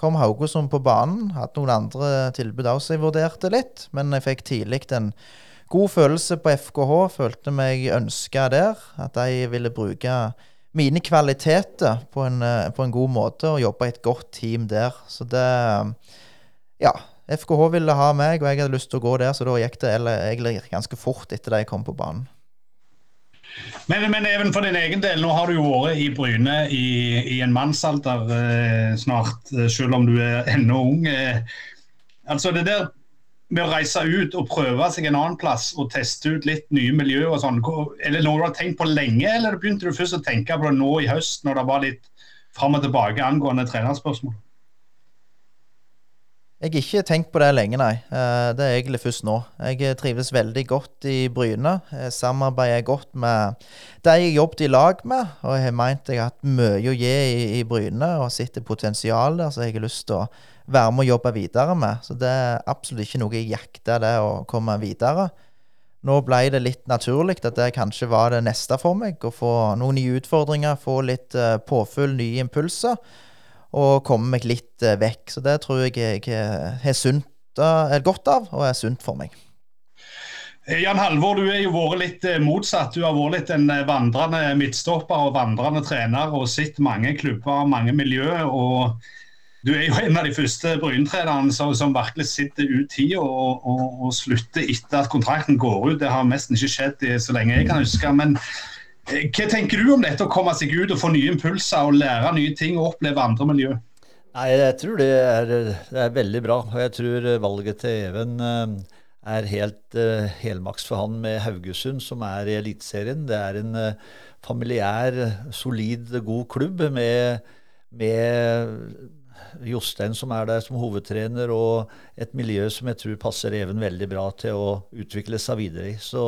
Speaker 5: kom Haugesund på banen. Hadde noen andre tilbud også jeg vurderte litt, men jeg fikk tidlig en god følelse på FKH. Følte meg ønska der. At de ville bruke mine kvaliteter på en, eh, på en god måte og jobbe i et godt team der. Så det um, Ja. FKH ville ha meg, og jeg hadde lyst til å gå der, så da gikk det eller- egentlig ganske fort etter at jeg kom på banen.
Speaker 2: Men, men even for din egen del, nå har du jo vært i Bryne i, i en mannsalder eh, snart, eh, selv om du er ennå ung. Eh, altså det der med å reise ut og prøve seg en annen plass og teste ut litt nye miljøer og sånn, er det noe du har tenkt på lenge, eller begynte du først å tenke på det nå i høst, når det var litt fram og tilbake angående trenerspørsmål?
Speaker 5: Jeg har ikke tenkt på det lenge, nei. Eh, Det er egentlig først nå. Jeg eh, trives veldig godt i Bryne. Jeg samarbeider godt med de jeg jobbet i lag med, og jeg har meint jeg har hatt mye å gi i, i Bryne og sett et potensial der, som jeg har lyst til å være med og jobbe videre med. Så det er absolutt ikke noe jeg jakter, det å komme videre. Nå ble det litt naturlig at det kanskje var det neste for meg. Å få noen nye utfordringer, få litt eh, påfyll, nye impulser. Og komme meg litt eh, vekk. Så det tror jeg jeg har sunt, eh, godt av, og er sunt for meg.
Speaker 2: Eh, Jan Halvor, du er jo vært litt motsatt. Du har vært litt en vandrende midtstopper og vandrende trener og sett mange klubber, mange miljøer. og Du er jo en av de første Bryn-trenerne som, som virkelig sitter ut tida og, og, og slutter etter at kontrakten går ut. Det har nesten ikke skjedd så lenge jeg kan huske. men hva tenker du om dette å komme seg ut og få nye impulser og lære nye ting og oppleve andre miljø?
Speaker 6: Nei, jeg tror det er, det er veldig bra. Og jeg tror valget til Even eh, er helt uh, helmaks for han med Haugesund, som er i Eliteserien. Det er en uh, familiær, solid, god klubb med, med Jostein som er der som hovedtrener, og et miljø som jeg tror passer Even veldig bra til å utvikle seg videre i. Så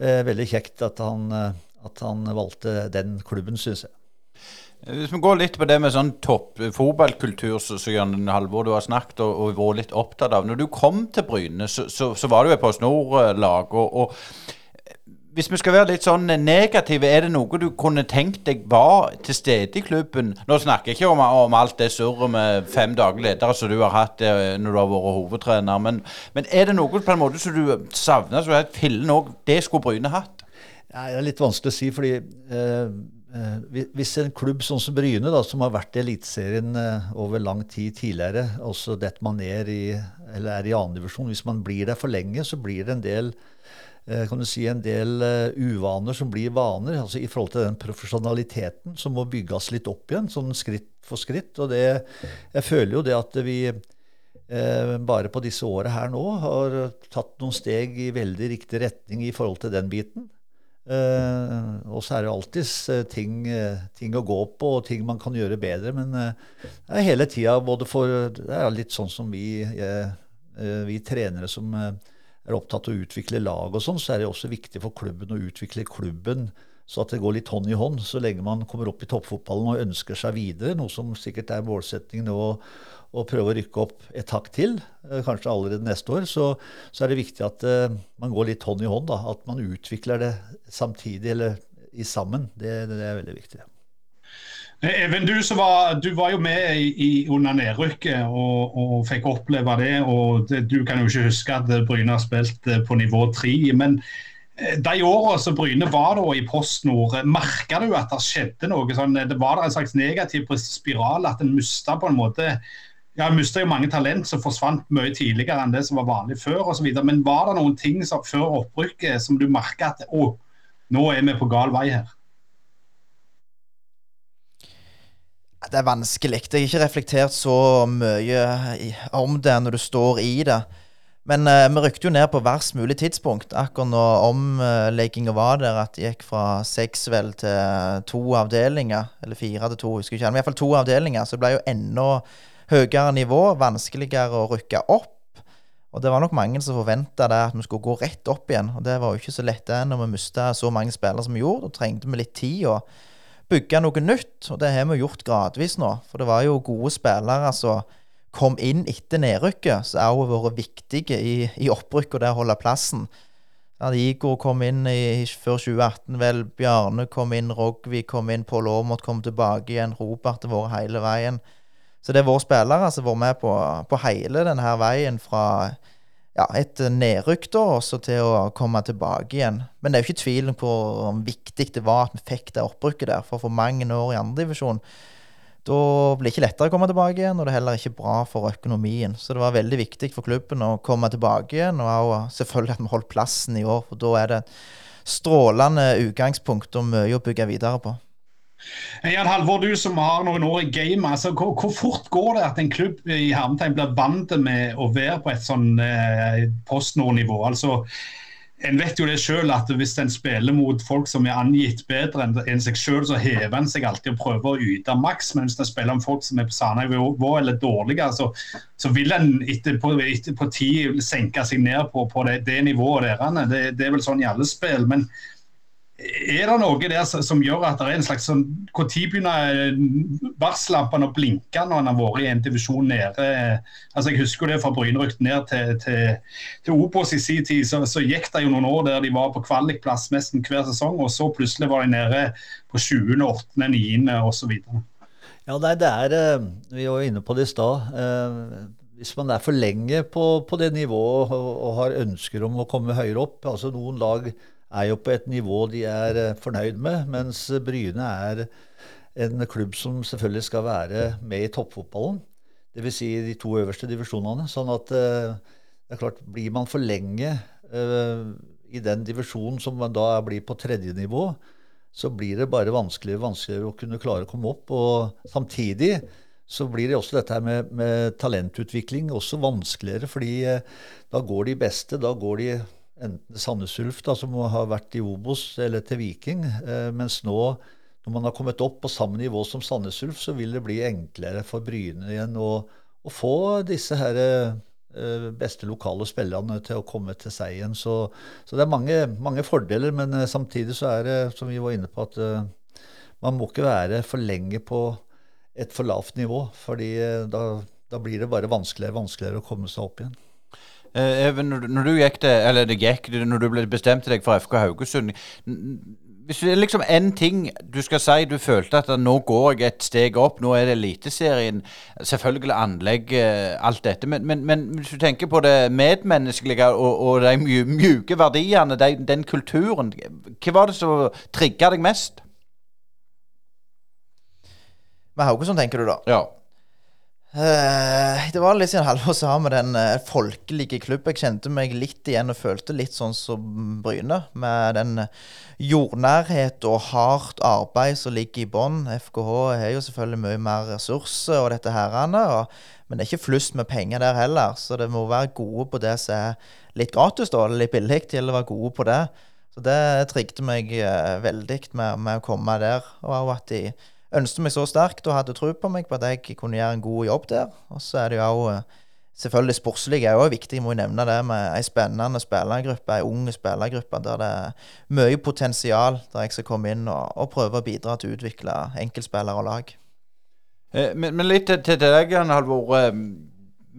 Speaker 6: eh, veldig kjekt at han, eh, at han valgte den klubben, syns jeg.
Speaker 1: Hvis vi går litt på det med sånn topp fotballkultur, så, så Halvor du har snakket og, og vært litt opptatt av. Når du kom til Bryne, så, så, så var du et Post Nord-lag. Og, og hvis vi skal være litt sånn negative, er det noe du kunne tenkt deg var til stede i klubben? Nå snakker jeg ikke om, om alt det surret med fem daglige ledere som du har hatt eh, når du har vært hovedtrener, men, men er det noe på en måte som du savner, som du har hatt fillen òg, det skulle Bryne hatt?
Speaker 6: Det er litt vanskelig å si, fordi eh, eh, hvis en klubb sånn som Bryne, da, som har vært i Eliteserien eh, over lang tid tidligere, og så detter man ned i, eller er i annendivisjon Hvis man blir der for lenge, så blir det en del eh, kan du si, en del eh, uvaner som blir vaner, altså i forhold til den profesjonaliteten som må bygges litt opp igjen, sånn skritt for skritt. Og det, jeg føler jo det at vi eh, bare på disse åra her nå har tatt noen steg i veldig riktig retning i forhold til den biten. Eh, og så er det alltids eh, ting, eh, ting, å gå på og ting man kan gjøre bedre. Men det er hele tida både for Det er litt sånn som vi, vi trenere som er opptatt av å utvikle lag og sånn, så er det også viktig for klubben å utvikle klubben så at det går litt hånd i hånd så lenge man kommer opp i toppfotballen og ønsker seg videre, noe som sikkert er målsettingen nå å prøve å rykke opp et hakk til, kanskje allerede neste år, så, så er det viktig at uh, man går litt hånd i hånd. Da, at man utvikler det samtidig eller i sammen. Det, det er veldig viktig.
Speaker 2: Even, du, var, du var, jo med i, under nedrykket og, og, fikk oppleve det. og det, Du kan jo ikke huske at Bryne har spilt på nivå tre. Men de åra som Bryne var da i Post Nord, merka du at det skjedde noe? sånn, det Var en slags negativ spiral? At en mista på en måte ja, jeg mista jo mange talent som forsvant mye tidligere enn det som var vanlig før osv. Men var det noen ting som, før opprykket som du merka at å, nå er vi på gal vei her?
Speaker 5: Det er vanskelig. Jeg har ikke reflektert så mye om det når du står i det. Men eh, vi rykte jo ned på verst mulig tidspunkt. Akkurat når omlegginga uh, var der, at det gikk fra seks vel til to avdelinger. Eller fire til to, husker ikke. Men iallfall to avdelinger. Så det ble jo enda høyere nivå, vanskeligere å rykke opp. Og det var nok mange som forventa at vi skulle gå rett opp igjen. Og det var jo ikke så lett det når vi mista så mange spillere som vi gjorde. Da trengte vi litt tid. å bygge noe nytt, og det har vi gjort gradvis nå. For det var jo gode spillere som kom inn etter nedrykket, som har vært viktige i, i opprykket og det å holde plassen. Ja, Igor kom inn i, før 2018, vel. Bjarne kom inn, Rogvi kom inn, Pål Aamodt kom tilbake igjen. Robert har vært hele veien. Så det er våre spillere som har vært med på, på hele denne veien fra ja, et nedrykk da, også til å komme tilbake igjen. Men det er jo ikke tvil på hvor viktig det var at vi fikk det opprykket der. For for mange år i andredivisjon da blir det ikke lettere å komme tilbake igjen, og det er heller ikke bra for økonomien. Så det var veldig viktig for klubben å komme tilbake igjen, og selvfølgelig at vi holdt plassen i år. For da er det strålende utgangspunkt og mye å bygge videre på.
Speaker 2: Jan Halvor, du som har noen år i gamet. Altså, hvor, hvor, fort går det at en klubb i hermetegn blir vant med å være på et sånn eh, postnordnivå? Altså, en vet jo det selv at hvis en spiller mot folk som er angitt bedre enn seg selv, så hever en seg alltid og prøver å yte maks. Men hvis en spiller om folk som er på samme nivå eller dårligere, så, så vil en etterpå etterpå tid senke seg ned på, på det, det, nivået deres. Det, det, er vel sånn i alle spill. men er det noe der som gjør at det er en slags sånn Når begynner eh, varsellampene å blinke når en har vært i en divisjon nede? Altså Jeg husker det fra Bryne rykte ned til, til, til Obos i sin tid. Så, så, gikk det jo noen år der de var på kvalikplass nesten hver sesong, og så plutselig var de nede på 20., 8., 9. osv.
Speaker 6: Ja, nei, det er eh, Vi var inne på det i stad. Eh, hvis man er for lenge på, på det nivået og, og har ønsker om å komme høyere opp altså Noen lag er jo på et nivå de er eh, fornøyd med, mens Bryne er en klubb som selvfølgelig skal være med i toppfotballen. Dvs. Si de to øverste divisjonene. Sånn at eh, det er klart, blir man for lenge uh, i den divisjonen som man da blir på tredje nivå, så blir det bare vanskeligere vanskeligere å kunne klare å komme opp. Og samtidig så blir det også dette med, med talentutvikling også vanskeligere, fordi da går de beste, da går de enten Sandnes Ulf, som har vært i Obos, eller til Viking. Eh, mens nå, når man har kommet opp på samme nivå som Sandnes Ulf, så vil det bli enklere for Bryne igjen å, å få disse her eh, beste lokale spillerne til å komme til seg igjen. Så, så det er mange, mange, fordeler, men eh, samtidig så er det, som vi var inne på, at man må ikke være for lenge på et for lavt nivå. fordi da, da blir det bare vanskeligere vanskeligere å komme seg opp igjen.
Speaker 1: Eh, Even, når du gikk det, eller det gikk, når du ble bestemte deg for FK Haugesund Hvis det er liksom én ting du skal si du følte at nå går jeg et steg opp, nå er det Eliteserien, selvfølgelig anlegg, eh, alt dette, men, men, men, hvis du tenker på det medmenneskelige og, og de mjuke verdiene, de, den kulturen, hva var det som trigga deg mest?
Speaker 5: Med Haugesund, tenker du da?
Speaker 1: Ja.
Speaker 5: Eh, det var litt siden Halvor sa med den eh, folkelige klubb. Jeg kjente meg litt igjen og følte litt sånn som Bryne. Med den jordnærhet og hardt arbeid som ligger i bånn. FKH har jo selvfølgelig mye mer ressurser og dette herrene. men det er ikke flust med penger der heller, så det må være gode på det som er litt gratis, da, litt billig, til å være gode på det. Så det trigget meg eh, veldig med, med, å komme der. Og at de ønsket meg så sterkt og hadde tro på meg på at jeg kunne gjøre en god jobb der. Og så er det jo òg eh, Selvfølgelig sportslig er òg viktig, jeg må jo nevne det, med ei spennende spillergruppe, ei ung spillergruppe der det er mye potensial, der jeg skal komme inn og, og prøve å bidra til å utvikle enkeltspillere og lag.
Speaker 1: Eh, men, men, litt til, deg, Halvor. Eh,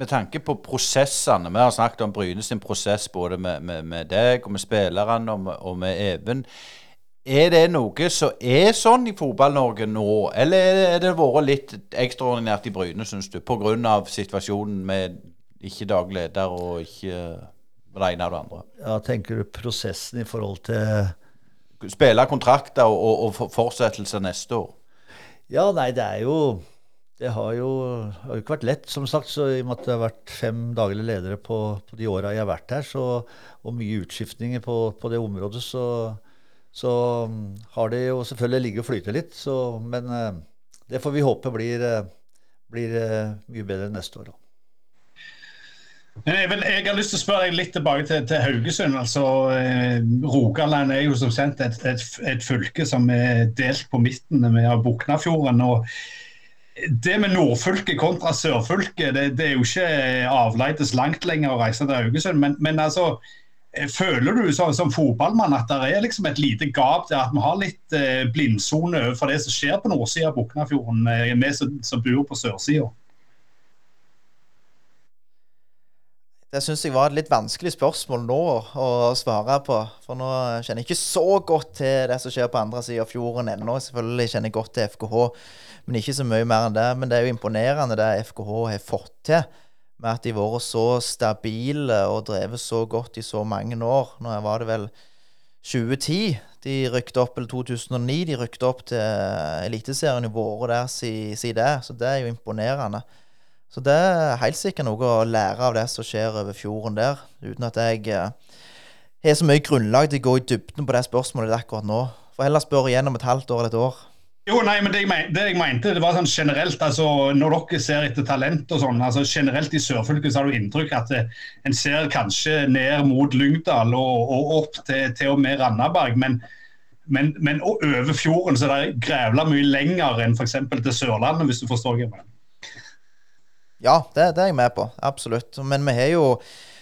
Speaker 1: med tanke på prosessene. Vi har snakket om Bryne prosess både med, med, med deg og med spillerne og og med Even. Er det noe som er sånn i Fotball-Norge nå, eller er det vært litt ekstraordinært i Bryne, syns du, pga. situasjonen med ikke daglig leder og ikke det ene og det andre?
Speaker 6: Ja, Tenker du prosessen i forhold til
Speaker 1: Spille kontrakter og, og, og fortsettelse neste år?
Speaker 6: Ja, nei, det er jo Det har jo, har jo ikke vært lett, som sagt. så I og med at det har vært fem daglige ledere på, på de åra jeg har vært her, så, og mye utskiftninger på, på det området, så så mm, har det jo selvfølgelig ligget og flytet litt. Så, men eh, det får vi håpe blir, eh, blir eh, mye bedre neste år.
Speaker 2: Jeg, vil, jeg, har lyst til å spørre deg litt tilbake til, til Haugesund. altså eh, Rogaland er jo som kjent et, et, et, fylke som er delt på midten av Buknafjorden. og Det med nordfylket kontra sørfylket, det, det, er jo ikke avleides langt lenger å reise til Haugesund. Men, men altså, føler du som, som, fotballmann at det er liksom et lite gap der at vi har litt eh, blindsone for det som skjer på nordsida av Buknafjorden, eh, vi som, som bor på sørsida?
Speaker 5: Det syns jeg var et litt vanskelig spørsmål nå å svare på. For nå kjenner jeg ikke så godt til det som skjer på andre sida av fjorden ennå. Selvfølgelig kjenner jeg godt til FKH, men ikke så mye mer enn det. Men det er jo imponerende det FKH har fått til med at de har vært så stabile og drevet så godt i så mange år. Nå var det vel 2010 de rykket opp, eller 2009 de rykket opp til Eliteserien i våre der siden si det. Så det er jo imponerende. Så det er helt sikkert noe å lære av det som skjer over fjorden der, uten at jeg eh, har så mye grunnlag til å gå i dybden på det spørsmålet akkurat nå. For heller spørre igjen om et halvt år eller et år.
Speaker 2: Jo, nei, men det jeg, mente, det jeg, mente, det var sånn generelt, altså Når dere ser etter talent og sånn, altså generelt i sørfylket så har du inntrykk at det, eh, en ser kanskje ned mot Lyngdal og, og opp til, til og med Randaberg. Men, men, men over fjorden så er det grævla mye lenger enn f.eks. til Sørlandet, hvis du forstår hva jeg mener.
Speaker 5: Ja, det, det, er jeg med på. Absolutt. Men vi har jo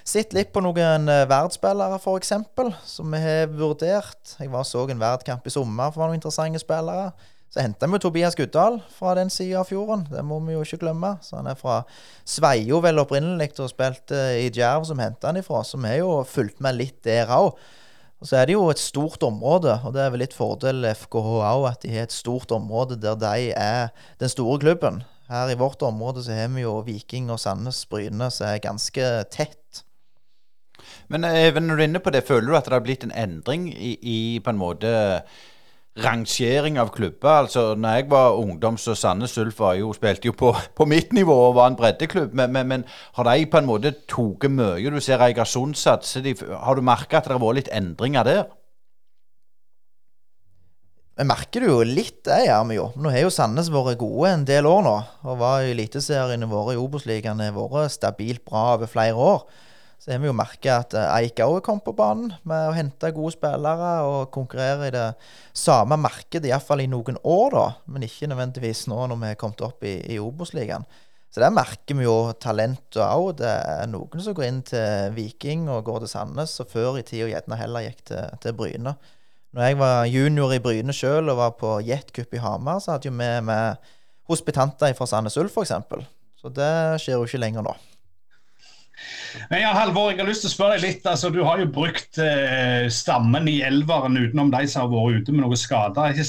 Speaker 5: sett litt på noen eh, verdensspillere, f.eks., som vi har vurdert. Jeg var så en verdkamp i sommer for noen interessante spillere. Så henta vi Tobias Guddal fra den sida av fjorden. Det må vi jo ikke glemme. Så han er fra Sveio vel opprinnelig og spilte i Djerv, som henta han ifra. Så vi har jo fulgt med litt der òg. Og så er det jo et stort område, og det er vel litt fordel FKH òg, at de har et stort område der de er den store klubben. Her i vårt område så har vi jo Viking og Sandnes Bryne som er ganske tett.
Speaker 1: Men Even, når du er inne på det, føler du at det har blitt en endring i, i på en måte rangering av klubber. Altså, når jeg var ungdom, så Sandnes Ulf jo, spilte jo på, på, mitt nivå og var en breddeklubb. Men, men, men har de på en måte tatt mye? Du ser Eigersund satser. Har du merka at det har vært litt endringer der?
Speaker 5: Vi merker det jo litt, det gjør vi jo. Nå har jo Sandnes vært gode en del år nå. Og var i Eliteseriene våre i Obos-ligaen vært stabilt bra over flere år. Så har vi jo merka at eh, Eik òg kom på banen med å hente gode spillere og konkurrere i det samme markedet, iallfall i noen år, da. Men ikke nødvendigvis nå når vi har kommet opp i, i Obos-ligaen. Så der merker vi jo talentet òg. Det er noen som går inn til Viking og går til Sandnes, og før i tida gjerne heller gikk til, til Bryne. Når jeg var junior i Bryne sjøl og var på jetcup i Hamar, så hadde jo vi med hospitanter fra Sandnes Ulf, f.eks. Så det skjer jo ikke lenger nå.
Speaker 2: Men ja, Halvor, jeg har lyst til å spørre deg litt. Altså, du har jo brukt eh, stammen i elveren utenom de som har vært ute med noen skader.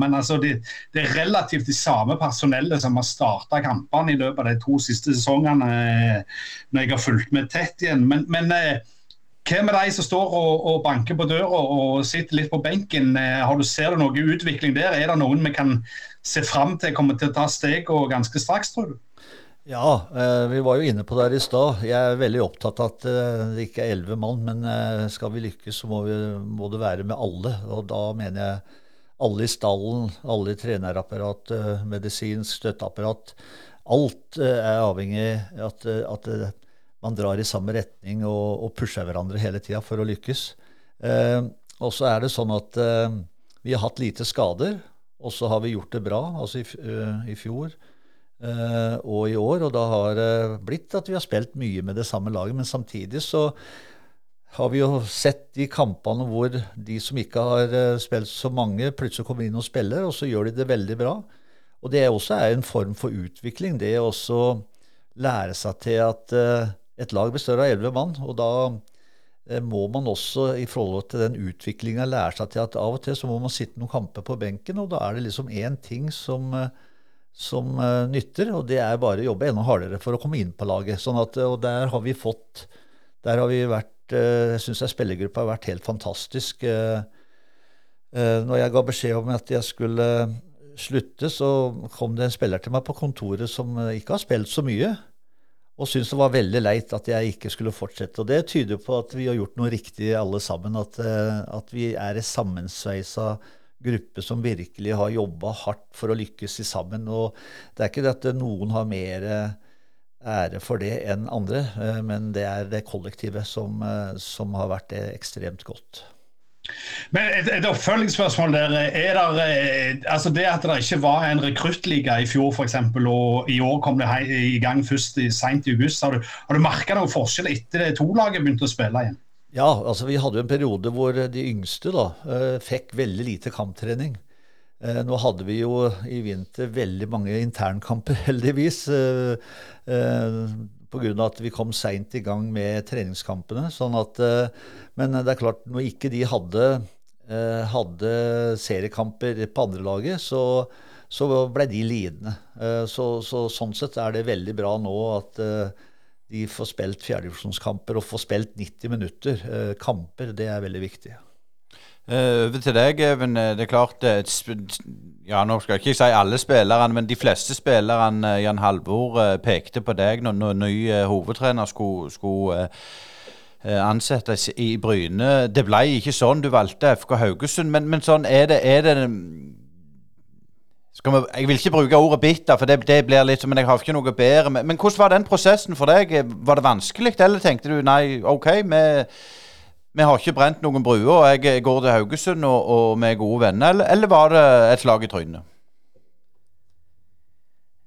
Speaker 2: Men altså, det, det, er relativt de samme personellet som har starta kampene i løpet av de to siste sesongene. Eh, når jeg har fulgt med tett igjen. Men, men eh, hva med de som står og, og, banker på døra og sitter litt på benken? Eh, har du, ser du noe utvikling der? Er det noen vi kan se fram til kommer til å ta steg og ganske straks, tror du?
Speaker 6: Ja, eh, vi var jo inne på det her i stad. Jeg er veldig opptatt av at eh, det ikke er elleve mann. Men eh, skal vi lykkes, så må, vi, må det være med alle. Og da mener jeg alle i stallen, alle i trenerapparat, medisinsk støtteapparat. Alt er avhengig av at, at man drar i samme retning og, og pusher hverandre hele tida for å lykkes. Og så er det sånn at vi har hatt lite skader, og så har vi gjort det bra. Altså i, i fjor og i år. Og da har det blitt at vi har spilt mye med det samme laget. Men samtidig så har vi jo sett de kampene hvor de som ikke har eh, spilt så mange, plutselig kommer inn og spiller, og så gjør de det veldig bra. Og det også er en form for utvikling. Det å også lære seg til at eh, et lag består av elleve mann. Og da eh, må man også i forhold til den utviklinga lære seg til at av og til så må man sitte noen kamper på benken, og da er det liksom én ting som, eh, som eh, nytter, og det er bare å jobbe enda hardere for å komme inn på laget. Sånn at, og der har vi fått Der har vi vært eh, Jeg syns spillergruppa har vært helt fantastisk. Eh, eh, Når jeg ga beskjed om at jeg skulle slutte, så kom det en spiller til meg på kontoret som eh, ikke har spilt så mye, og syntes det var veldig leit at jeg ikke skulle fortsette. Og det tyder på at vi har gjort noe riktig alle sammen. At, eh, at vi er en sammensveisa gruppe som virkelig har jobba hardt for å lykkes i sammen. Og det er ikke det at noen har mer eh, ære for det enn andre, eh, men det er det kollektivet som, eh, som har vært det ekstremt godt.
Speaker 2: Men et, et oppfølgingsspørsmål der. Er der, altså det at det ikke var en rekruttliga i fjor f.eks., og i år kom det hei, i gang først i, sent i august, har du, har du merka noen forskjell etter det to-laget begynte å spille igjen?
Speaker 6: Ja, altså vi hadde jo en periode hvor de yngste da, eh, fikk veldig lite kamptrening. Eh, Nå hadde vi jo i vinter veldig mange internkamper, heldigvis. eh, eh, av at vi kom seint i gang med treningskampene. Sånn at, eh, men det er klart, når ikke de hadde, eh, hadde seriekamper på andrelaget, så, så ble de lidende. Eh, Så, så sånn sett er det veldig bra nå at eh, de får spilt fjerdedivisjonskamper og får spilt 90 minutter. Eh, kamper, det er veldig viktig.
Speaker 1: Eh, Over til deg, Even. Eh, Det er klart Ja, nå skal jeg ikke si alle spillerne, men de fleste spillerne, Jan Halvor, pekte på deg når, ny hovedtrener skulle, skulle ansettes i Bryne. Det ble ikke sånn. Du valgte FK Haugesund, men, men sånn er det, er det vi, jeg vil ikke bruke ordet bitter, for det, det blir litt, men jeg har ikke noe bedre. Men, men hvordan var den prosessen for deg? Var det vanskelig, eller tenkte du nei, OK, vi, vi har ikke brent noen bruer, og jeg går til Haugesund, og, og vi er gode venner? Eller, eller var det et slag i trynet?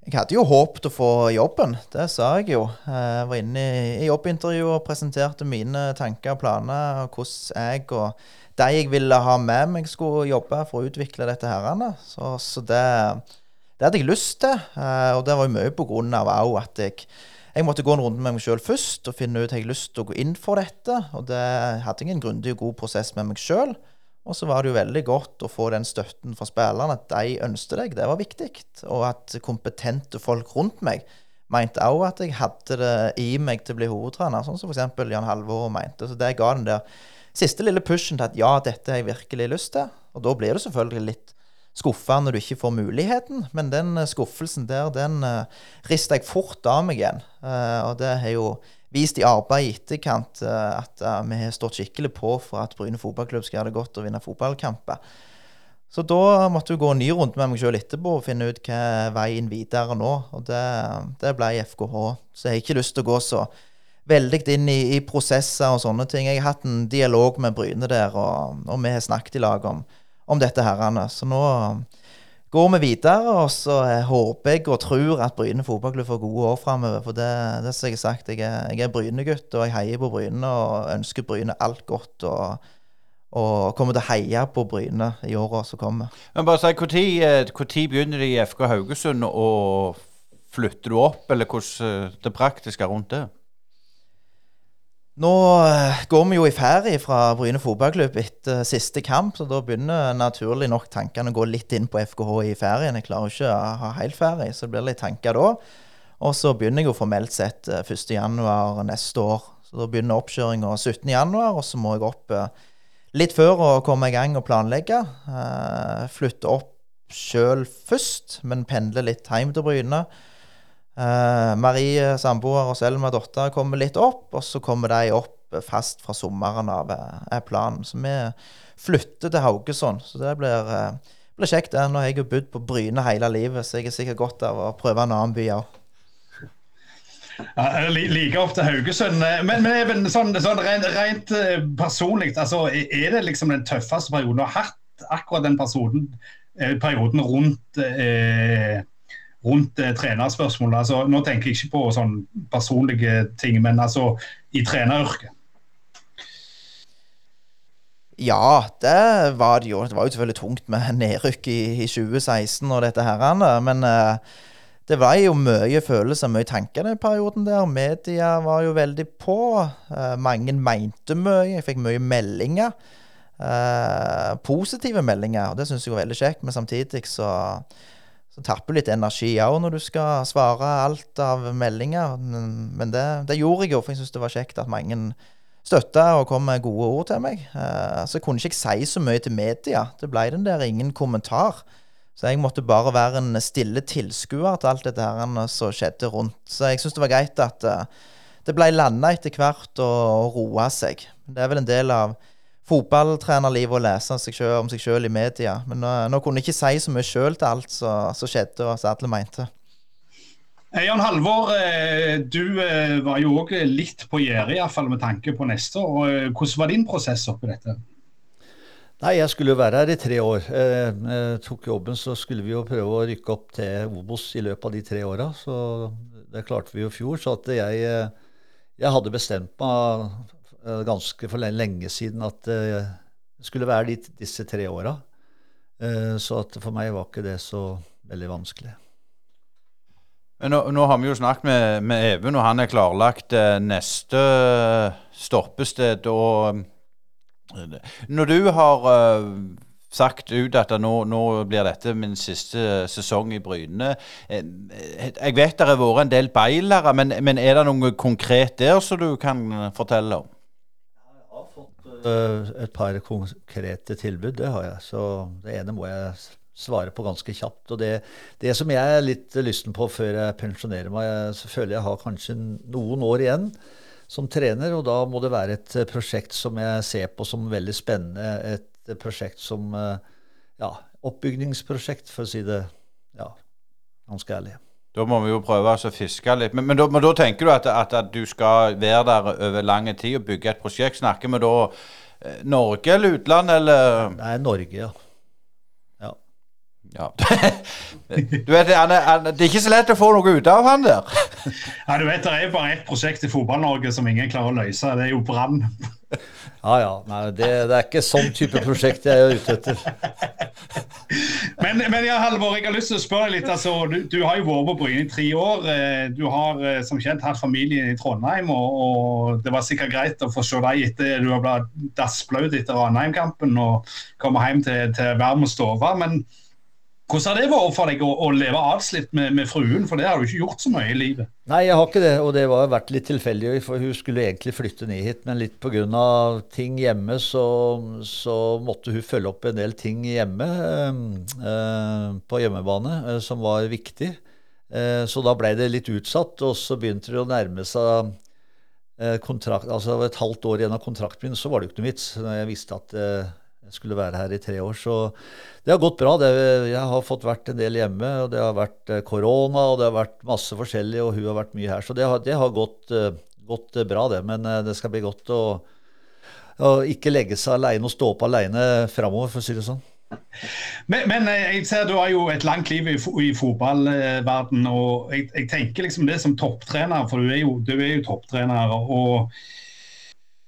Speaker 5: Jeg hadde jo håpet å få jobben, det sa jeg jo. Jeg var inne i, i jobbintervjuet og presenterte mine tanker og planer, og hvordan jeg og de jeg ville ha med meg, skulle jobbe for å utvikle dette her. Så, så det, det hadde jeg lyst til, eh, og det var jo mye på grunn av at jeg, jeg måtte gå en runde med meg sjøl først og finne ut om jeg hadde lyst til å gå inn for dette. Og det hadde jeg en grundig og god prosess med meg sjøl. Og så var det jo veldig godt å få den støtten fra spillerne, at de ønsket deg. Det var viktig. Og at kompetente folk rundt meg mente òg at jeg hadde det i meg til å bli hovedtrener, sånn som f.eks. Jan Halvor mente. Så det ga den der siste lille pushen til at ja, dette har jeg virkelig lyst til. Og da blir du selvfølgelig litt skuffa når du ikke får muligheten, men den eh, skuffelsen der, den uh, rista jeg fort av meg igjen. Eh, og det har jo vist i arbeid i etterkant eh, at eh, vi har stått skikkelig på for at Bryne fotballklubb skal gjøre det godt og vinne fotballkamper. Så da måtte jeg gå en ny runde med meg sjøl etterpå og finne ut hva veien videre nå. Og det, det ble FKH. Så jeg har ikke lyst til å gå så veldig inn i, i prosesser og sånne ting. Jeg har hatt en dialog med Bryne der, og, og vi har snakket i lag om, om dette herrene. Så nå går vi videre, og så eh, håper jeg og tror at Bryne fotballklubb får gode år framover. For det, det som jeg har sagt, jeg er, jeg er Bryne-gutt, og jeg heier på Bryne og ønsker Bryne alt godt. og og kommer til å heie på Bryne i åra som kommer.
Speaker 1: Men bare si, Når begynner de i FK Haugesund, og flytter du opp, eller hvordan eh, det praktiske rundt det?
Speaker 5: Nå eh, går vi jo i ferie fra Bryne fotballklubb etter siste kamp, så da begynner naturlig nok tankene å gå litt inn på FKH i ferien. Jeg klarer ikke å ha helt ferie, så det blir litt tanker da. Og så begynner jeg jo formelt sett eh, 1.1. neste år. Så da begynner oppkjøringa 17.1, og så må jeg opp eh, litt før å komme i gang og planlegge. Eh, flytte opp sjøl først, men pendle litt hjem til Bryne. Eh, Marie, samboer, og Selma, datter, kommer litt opp, og så kommer de opp fast fra sommeren av, eh, er planen. Så vi flytter til Haugesund. Så det blir, eh, blir kjekt. Nå har jeg jo bodd på Bryne hele livet, så jeg er sikkert godt av å prøve en annen by òg.
Speaker 2: Ja, like opp til Haugesund. Men, men Even, sånn, sånn rent, rent eh, personlig, altså, er det liksom den tøffeste perioden du har hatt? Akkurat den perioden, eh, perioden rundt, eh, rundt eh, trenerspørsmålet. Altså, nå tenker jeg ikke på sånn personlige ting, men altså i treneryrket.
Speaker 5: Ja, det var det jo. Det var jo selvfølgelig tungt med nedrykk i, i 2016 og dette her, men eh, det var jo mye følelser, mye tanker den perioden der. Media var jo veldig på. Eh, mange mente mye. Jeg fikk mye meldinger. Eh, positive meldinger, og det syns jeg var veldig kjekt, men samtidig så så tapper du litt energi òg når du skal svare alt av meldinger. Men, det, det gjorde jeg jo, for jeg syns det var kjekt at mange støtta og kom med gode ord til meg. Eh, så kunne ikke jeg si så mye til media. Det ble den der ingen kommentar. Så jeg måtte bare være en stille tilskuer til alt dette her som skjedde rundt. Så jeg syns det var greit at eh, det ble landa etter hvert og, og roa seg. Det er vel en del av fotballtrenerlivet og lese seg selv, om seg sjøl i media. Men nå, nå kunne jeg ikke si så mye sjøl til alt som skjedde og som alle mente.
Speaker 2: Hey, Jan Halvor, eh, du eh, var jo òg litt på gjerdet, iallfall med tanke på neste år. Og, eh, Hvordan var din prosess oppi dette?
Speaker 6: Nei, jeg skulle jo være her i tre år. Jeg tok jobben, så skulle vi jo prøve å rykke opp til Obos i løpet av de tre åra. Så det klarte vi jo i fjor. Så at jeg, jeg hadde bestemt meg ganske for lenge siden at eh, det skulle være dit, disse tre åra. Eh, så for meg var ikke det så veldig vanskelig.
Speaker 1: Nå, nå har vi jo snakket med, med Even, og han er klarlagt eh, neste stoppested. Og eh, når du har eh, sagt ut at nå, nå blir dette min siste sesong i Bryne eh, Jeg vet det har vært en del beilere, men, men er det noe konkret der som du kan fortelle om?
Speaker 6: Eh, et par konkrete tilbud, det har jeg. Så det ene må jeg svare på ganske kjapt. Og det, det som jeg er litt lysten på før jeg pensjonerer meg, så føler jeg har kanskje noen år igjen som trener, og da må det være et eh, prosjekt som jeg ser på som veldig spennende. Et eh, prosjekt som Ja, oppbygningsprosjekt, for å si det ja, ganske ærlig.
Speaker 1: Da må vi jo prøve å fiske litt. Men, men, da, men da tenker du at, at, at du skal være der over lang tid og bygge et prosjekt. Snakker vi da eh, Norge eller utland, eller
Speaker 6: er Norge, ja.
Speaker 1: Ja. du vet, han er, han, Det er ikke så lett å få noe ut av han der.
Speaker 2: Ja, du vet, Det er bare ett prosjekt i Fotball-Norge som ingen klarer å løse. Det er jo Brann.
Speaker 6: Ja ja. Nei, det, det er ikke sånn type prosjekt jeg er ute etter.
Speaker 2: Men, men ja, Halvor, jeg har lyst til å spørre deg litt. Altså, du, du har jo vært på Bryne i tre år. Eh, Du har eh, som kjent hatt familien i Trondheim, og, og det var sikkert greit å få se deg etter du har blitt dassblaut etter Ranheim-kampen og komme hjem til, til varm stove. Men hvordan har det vært for deg å, å leve avslitt med, med fruen? For det har du ikke gjort så mye i livet.
Speaker 6: Nei, jeg har ikke det, og det har vært litt tilfeldig. For hun skulle egentlig flytte ned hit, men litt pga. ting hjemme så, så måtte hun følge opp en del ting hjemme eh, på hjemmebane eh, som var viktig. Eh, så da ble det litt utsatt, og så begynte det å nærme seg eh, kontrakt, altså et halvt år igjen av kontrakten min, så var det jo ikke noe vits. Når jeg visste at eh, jeg skulle være her i tre år. Så det har gått bra. Det, jeg har fått vært en del hjemme, og det har vært eh, korona, og det har vært masse forskjellig, og hun har vært mye her. Så det har, det har gått, eh, gått eh, bra, det. Men det skal bli godt å, å ikke legge seg aleine og stå opp aleine framover, for å si det sånn.
Speaker 2: Men, men jeg ser du har jo et langt liv i, i fotballverden, og jeg, jeg tenker liksom det som topptrener, for du er jo, du er jo topptrener. og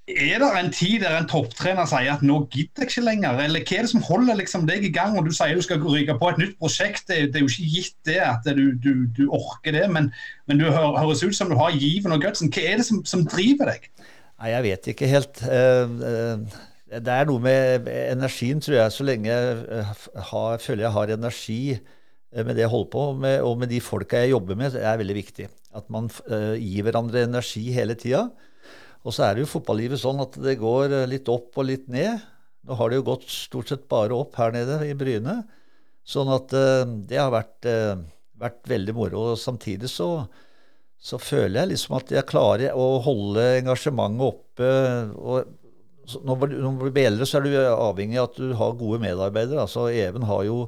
Speaker 2: er det en tid der en topptrener sier at nå gidder jeg ikke lenger? Eller hva er det som holder liksom deg i gang? og Du sier du skal ryke på et nytt prosjekt. Det, det er jo ikke gitt det at du, du, du orker det, men, men du hø- høres ut som du har given og gutsen. Hva er det som, som driver deg?
Speaker 6: Nei, jeg vet ikke helt. Eh, eh, Det er noe med energien, tror jeg. Så lenge jeg eh, har, føler jeg har energi med det jeg holder på med, og med de folka jeg jobber med, er veldig viktig. At man gir hverandre energi hele tida. Og så er det jo fotballivet sånn at det går eh, litt opp og litt ned. Nå har det jo gått stort sett bare opp her nede i Bryne. Sånn at eh, det har vært eh, vært veldig moro. og Samtidig så, så føler jeg liksom at jeg klarer å holde engasjementet oppe. og når du blir eldre, så er du avhengig av at du har gode medarbeidere. altså Even har jo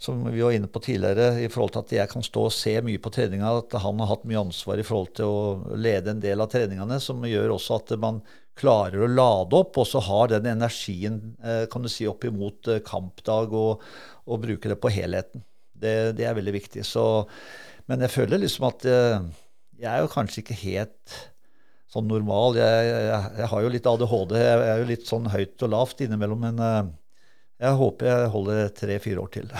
Speaker 6: som vi var inne på tidligere, i forhold til at jeg kan stå og se mye på treninga, at han har hatt mye ansvar i forhold til å lede en del av treningene, som gjør også at man klarer å lade opp, og så har den energien eh, kan du si, opp imot eh, kampdag, og, og bruke det på helheten. Det, det, er veldig viktig. Så, men jeg føler liksom at eh, jeg er jo kanskje ikke helt sånn normal. Jeg, jeg, jeg har jo litt ADHD. Jeg er jo litt sånn høyt og lavt innimellom. men jeg håper jeg holder tre-fire år til.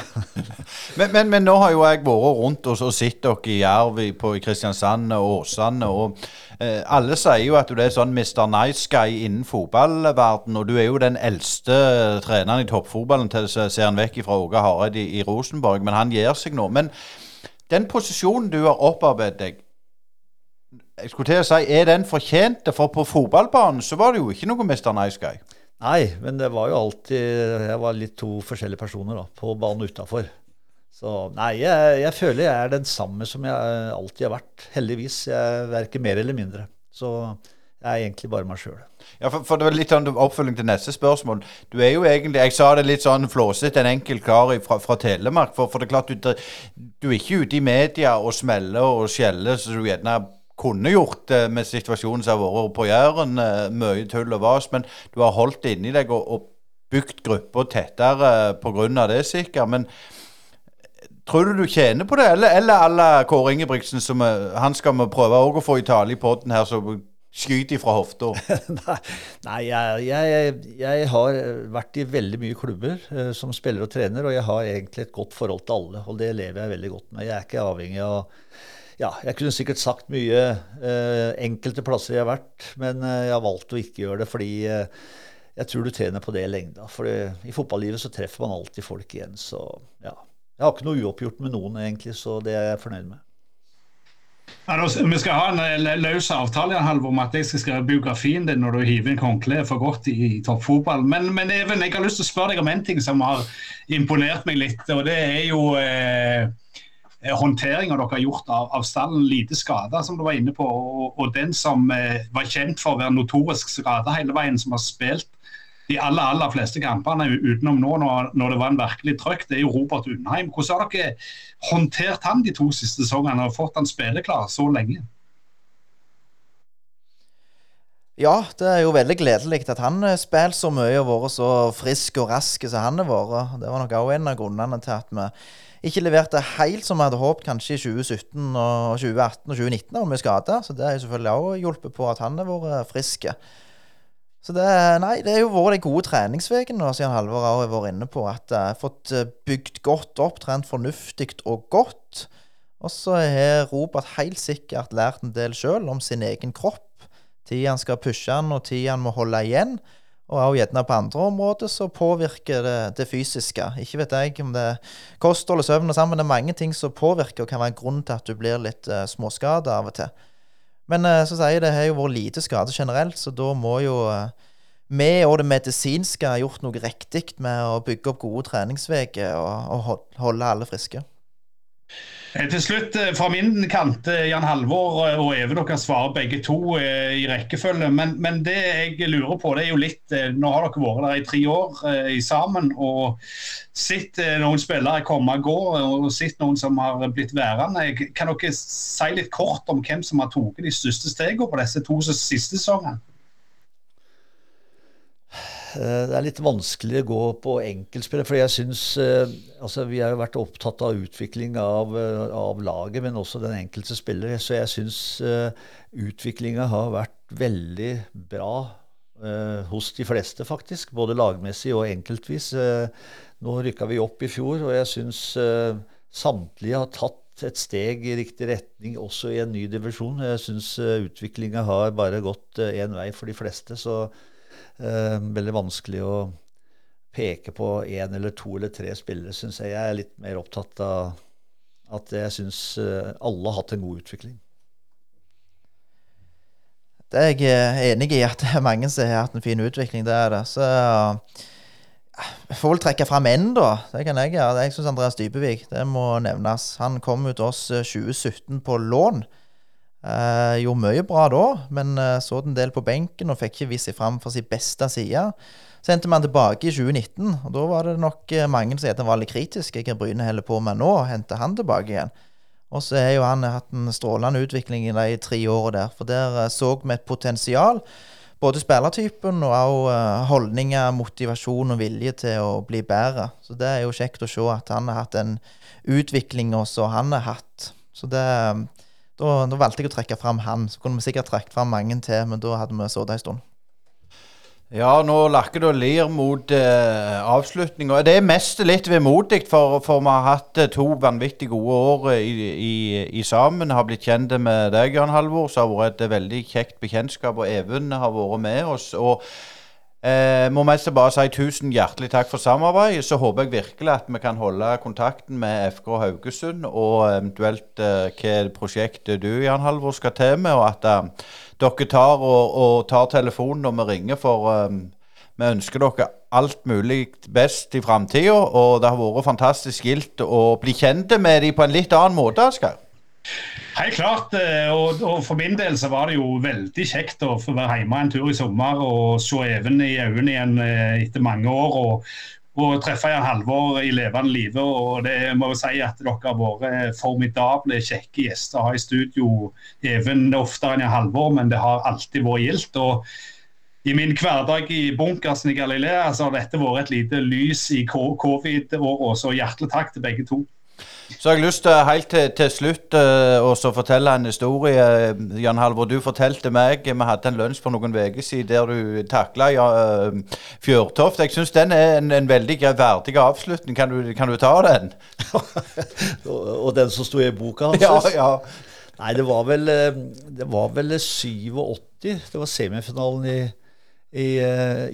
Speaker 1: men, men, men, nå har jo jeg vært rundt og, og sett dere i Jerv, på Kristiansand og Åsane. og eh, Alle sier jo at du er sånn Mr. Nice Guy innen fotballverden, og du er jo den eldste treneren i toppfotballen til ser han vekk fra Åge Hareide i, i, Rosenborg, men han gir seg nå. Men den posisjonen du har opparbeidet deg, jeg skulle til å si, er den fortjent? For på fotballbanen så var det jo ikke noe Mr. Nice Guy.
Speaker 6: Nei, men det var jo alltid Jeg var litt to forskjellige personer da, på banen utafor. Så nei, jeg, jeg, føler jeg er den samme som jeg alltid har vært. Heldigvis. Jeg verker mer eller mindre. Så jeg er egentlig bare meg sjøl.
Speaker 1: Ja, for, for, det var litt sånn oppfølging til neste spørsmål. Du er jo egentlig Jeg sa det litt sånn flåsete, en enkel kar fra, fra Telemark. For, for, det er klart, du, du er ikke ute i media og smeller og skjeller så du gjerne kunne gjort det med situasjonen som har vært på Jæren. Eh, mye tull og vas. Men du har holdt det inni deg og, og bygd gruppa tettere pga. det, sikkert. Men tror du du tjener på det, eller, eller alle Kåre Ingebrigtsen, som eh, han skal vi prøve å få i tale i poden her, så skyter fra hofta?
Speaker 6: Nei, jeg, jeg, jeg, har vært i veldig mye klubber eh, som spiller og trener, og jeg har egentlig et godt forhold til alle. Og det lever jeg veldig godt med. Jeg er ikke avhengig av ja, jeg kunne sikkert sagt mye eh, enkelte plasser jeg har vært, men eh, jeg har valgt å ikke gjøre det fordi eh, jeg tror du tjener på det i lengda. For i fotballivet så treffer man alltid folk igjen. Så ja. Jeg har ikke noe uoppgjort med noen, egentlig, så det er jeg fornøyd med.
Speaker 2: Ja, vi skal ha en løs avtale Halvor, om at jeg skal skrive biografien din når du hiver inn håndkleet for godt i, i toppfotball. Men, men, Even, jeg har lyst til å spørre deg om en ting som har imponert meg litt. og Det er jo Eh, håndteringa dere har gjort av, av stallen. Lite skader, som du var inne på. Og, og den som eh, var kjent for å være notorisk skada hele veien, som har spilt de aller aller fleste kampene utenom nå, når, når det var en virkelig trøkk, det er jo Robert Undheim. Hvordan har dere håndtert han de to siste sesongene og fått han spilleklar så lenge?
Speaker 5: Ja, det er jo veldig gledelig at han spiller så mye og vært så frisk og rask som han har vært. Det var nok òg en av grunnene til at vi ikke leverte helt som vi hadde håpet kanskje i 2017, og 2018 og 2019 om vi skadet Så det har selvfølgelig òg hjulpet på at han har vært frisk. Så det, nei, det har jo vært de gode treningsukene, siden Halvor har vært inne på. At jeg har fått eh, bygd godt opp, trent fornuftig og godt. Og så har Robert helt sikkert lært en del sjøl om sin egen kropp. Tid han skal pushe han, og tid han må holde igjen. Og også gjerne på andre områder så påvirker det det fysiske. Ikke vet jeg om det er kosthold og søvn og sammen, men det er mange ting som påvirker og kan være en grunn til at du blir litt uh, småskada av og til. Men uh, så sier jeg det har jo vært lite skade generelt, så da må jo uh, vi og det medisinske ha gjort noe riktig med å bygge opp gode treningsuker og, og holde alle friske.
Speaker 2: Eh, til slutt, eh, fra min kant, eh, Jan Halvor og Even, dere svarer begge to i rekkefølge. Men, men, det jeg lurer på, det er jo litt Nå har dere vært der i tre år i sammen og sett noen spillere komme og gå, og sett noen som har blitt værende. Kan dere si litt kort om hvem som har tatt de største stegene på disse to siste sesongene?
Speaker 6: Eh, det er litt vanskelig å gå på enkeltspillere. For jeg syns eh, altså Vi har jo vært opptatt av utvikling av, eh, av, laget, men også den enkelte spiller. Så jeg syns utviklinga har vært veldig bra hos de fleste, faktisk. Både lagmessig og enkeltvis. Nå rykka vi opp i fjor, og jeg syns samtlige har tatt et steg i riktig retning også i en ny divisjon. Jeg syns utviklinga har bare gått én vei for de fleste. så veldig vanskelig å peke på én eller to eller tre spillere, syns jeg. Jeg er litt mer opptatt av at jeg syns eh, alle har hatt en god utvikling.
Speaker 5: Det er jeg eh, enig i, at det er mange som har hatt en fin utvikling. Det er det. Så Jeg får vel trekke fram én, da. Det kan jeg gjøre. Jeg syns Andreas Dybevik det må nevnes. Han kom ut til oss eh, 2017 på lån. Eh, gjorde mye bra da, men eh, så en del på benken og fikk ikke vist seg fram for sin beste side. Så endte man tilbake i 2019, og da var det nok eh, mange som han var litt kritiske. Hva Bryne holder på med nå? Henter han tilbake igjen? Og så har jo han hatt en strålende utvikling i de tre årene der, for der eh, så vi et potensial. Både spillertypen og også eh, holdninger, motivasjon og vilje til å bli bedre. Så det er jo kjekt å se at han har hatt en utvikling også han har hatt. Så det da, da valgte jeg å trekke fram han. Så kunne vi sikkert trukket fram mange til, men da hadde vi sittet en stund.
Speaker 1: Ja, nå lakker det og lir mot eh, avslutninga. Det er mest litt vemodig, for, for vi har hatt eh, to vanvittig gode år eh, i, i, i sammen. Har blitt kjent med deg, Jan Halvor, så har vært et veldig kjekt bekjentskap. Og Even har vært med oss. og Eh, må mest bare si tusen hjertelig takk for samarbeidet. Så håper jeg virkelig at vi kan holde kontakten med FK Haugesund, og eventuelt eh, hva prosjektet du, Jan Halvor, skal til med, og at eh, dere tar og, og, tar telefonen når vi ringer. For eh, vi ønsker dere alt mulig best i framtida, og det har vært fantastisk gildt å bli kjent med dem på en litt annen måte, Asgeir.
Speaker 2: Helt klart. eh, Og, og for min del så var det jo veldig kjekt å få være hjemme en tur i sommer og se Even i øynene igjen eh, etter mange år. og og treffe Jan Halvor i levende live. og det må jo si at Dere har vært formidable, kjekke gjester å ha i studio. Even oftere enn Jan Halvor, men det har alltid vært gildt. og i min hverdag i bunkersen i Galilea så har dette vært et lite lys i covid-åra, så hjertelig takk til begge to.
Speaker 1: Så har jeg lyst til helt til, til slutt uh, også fortelle en historie. Jan Halvor, du fortalte meg Vi hadde en lunsj for noen uker siden der du takla uh, Fjørtoft. Jeg syns den er en, en veldig verdig avslutning. Kan du, kan du ta den?
Speaker 6: og den som sto i boka hans?
Speaker 1: Ja, ja.
Speaker 6: Nei, det var vel Det var vel 87. Det var semifinalen i, i,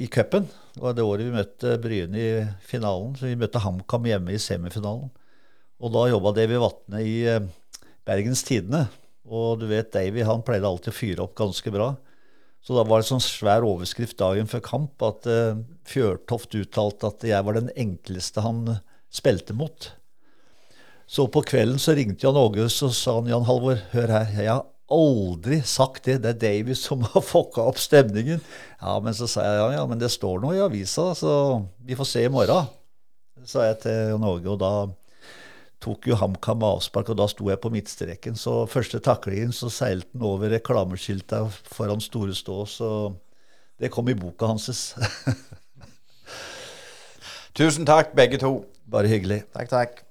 Speaker 6: i cupen. Det var det året vi møtte Bryne i finalen. Så vi møtte HamKam hjemme i semifinalen. Og da jobba Davy Vatne i eh, Bergens Tidende. Og du vet, Davy han pleide alltid å fyre opp ganske bra. Så da var det sånn svær overskrift dagen før kamp at uh, Fjørtoft uttalte at jeg var den enkleste han spilte mot. Så på kvelden så ringte Jan Åge og sa han, Jan Halvor, hør her, jeg har aldri sagt det. Det er Davy som har fucka opp stemningen. Ja, men så sa jeg ja, ja, men det står noe i avisa, så vi får se i morgen. sa jeg til Jan Åge, og da tok jo HamKam avspark, og da sto jeg på midtstreken. Så første taklingen så seilte han over reklameskilta foran Store Stå, så det kom i boka hans.
Speaker 1: Tusen takk, begge to.
Speaker 6: Bare hyggelig.
Speaker 5: Takk, takk.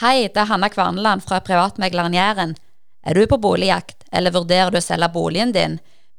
Speaker 3: Hei, det er Hanna Kvarneland fra Privatmegleren Jæren. Er du på boligjakt, eller vurderer du å selge boligen din?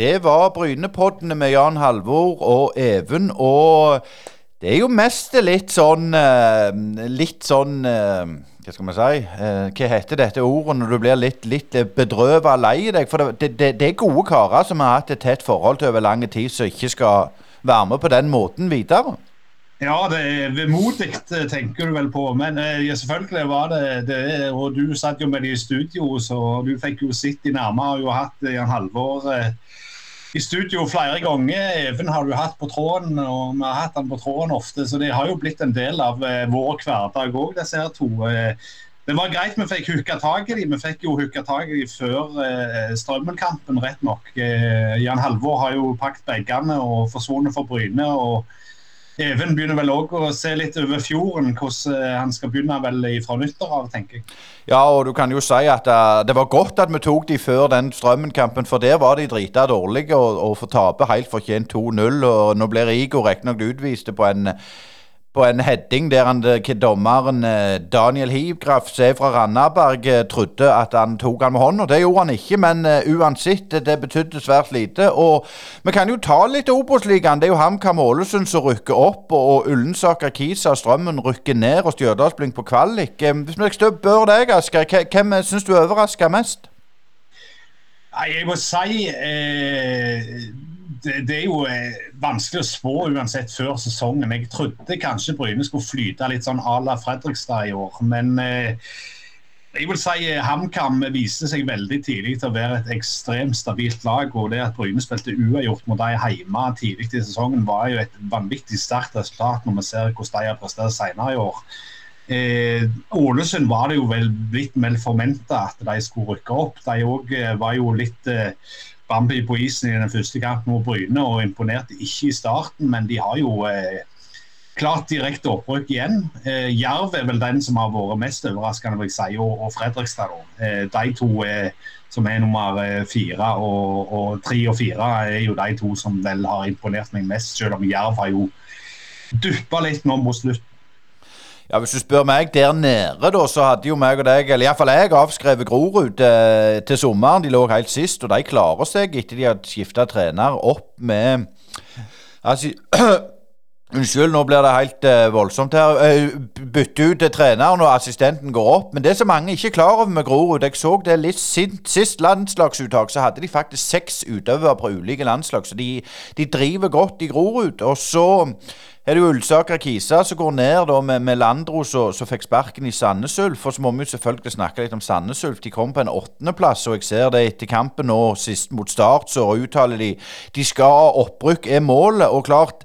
Speaker 1: Det var Brynepoddene med Jan Halvor og Even. Og det er jo mest litt sånn eh, Litt sånn eh, Hva skal man si? Eh, hva heter dette ordet når du blir litt, litt bedrøva lei deg? For det, det, det, er gode karer som har hatt et tett forhold til over lang tid, som ikke skal være med på den måten videre.
Speaker 2: Ja, det er vemodig, tenker du vel på. Men ja, selvfølgelig var det, det Og du satt jo med de i studio, så du fikk jo sett de nærmere. Har jo hatt Jan Halvor i studio flere ganger. Even har du hatt på tråden, og vi har hatt han på tråden ofte. Så det har jo blitt en del av eh, vår hverdag òg, disse her to. Eh, det var greit vi fikk hooka tak i dem. Vi fikk jo hooka tak i dem før eh, Strømmen-kampen, rett nok. Eh, Jan Halvor har jo pakket bagene og forsvunnet for Bryne. og Even begynner vel òg å se litt over fjorden, hvordan eh, han skal begynne vel fra nyttår av, tenker jeg.
Speaker 1: Ja, og du kan jo si at uh, det var godt at vi tok de før den Strømmen-kampen, for der var de drita dårlige og, og får tape helt fortjent 2-0. og Nå blir Igor riktignok utvist på en på en heading der han, eh, dommeren eh, Daniel Hivgraf ser fra Randaberg eh, trodde at han tok han med hånda. Det gjorde han ikke, men uansett, det betydde svært lite. Og vi kan jo ta litt Obos-ligaen. Det er jo HamKam Ålesund som rykker opp, og Ullensaker, Kisa Strømmen rykker ned, og Stjørdalsblink på kvalik. Hvis vi spør deg, Asker, hvem syns du overrasker mest?
Speaker 2: Jeg må si eh det, det, er jo eh, vanskelig å spå uansett før sesongen. Jeg trodde kanskje Bryne skulle flyte litt sånn à la Fredrikstad i år. Men eh, jeg vil si eh, HamKam viste seg veldig tidlig til å være et ekstremt stabilt lag. og Det at Bryne spilte uavgjort mot dem hjemme tidlig i sesongen, var jo et vanvittig sterkt resultat når vi ser hvordan de har prestert senere i år. Eh, Ålesund var det jo vel litt mer forventa at de skulle rykke opp. De òg eh, var jo litt eh, Bambi på isen i den første kampen mot Bryne og imponerte ikke i starten, men de har jo eh, klart direkte opprykk igjen. Eh, Jerv er vel den som har vært mest overraskende, vil jeg si, og, og Fredrikstad. Eh, de to eh, som er nummer eh, fire og, og tre og fire, er jo de to som vel har imponert meg mest, selv om Jerv har jo duppa litt nå mot slutt
Speaker 1: ja, Hvis du spør meg der nede, da, så hadde jo meg og deg, eller iallfall jeg, avskrevet Grorud eh, til sommeren. De lå helt sist, og de klarer seg etter de har skifta trener opp med altså, Unnskyld, nå blir det helt uh, voldsomt her. Uh, bytte ut til treneren, og assistenten går opp. Men det som mange ikke er klar over med Grorud Jeg så det litt sist, sist landslagsuttak, så hadde de faktisk seks utøvere på ulike landslag. Så de, de driver godt i Grorud. Og så det jo Ulsaker Kisa som går ned da med, med Landro som fikk sparken i Sandnes Ulf. Og så må vi selvfølgelig snakke litt om Sandnes Ulf. De kom på en åttendeplass, og jeg ser det etter kampen nå sist mot Start, så uttaler de de skal ha opprykk, er målet. Og klart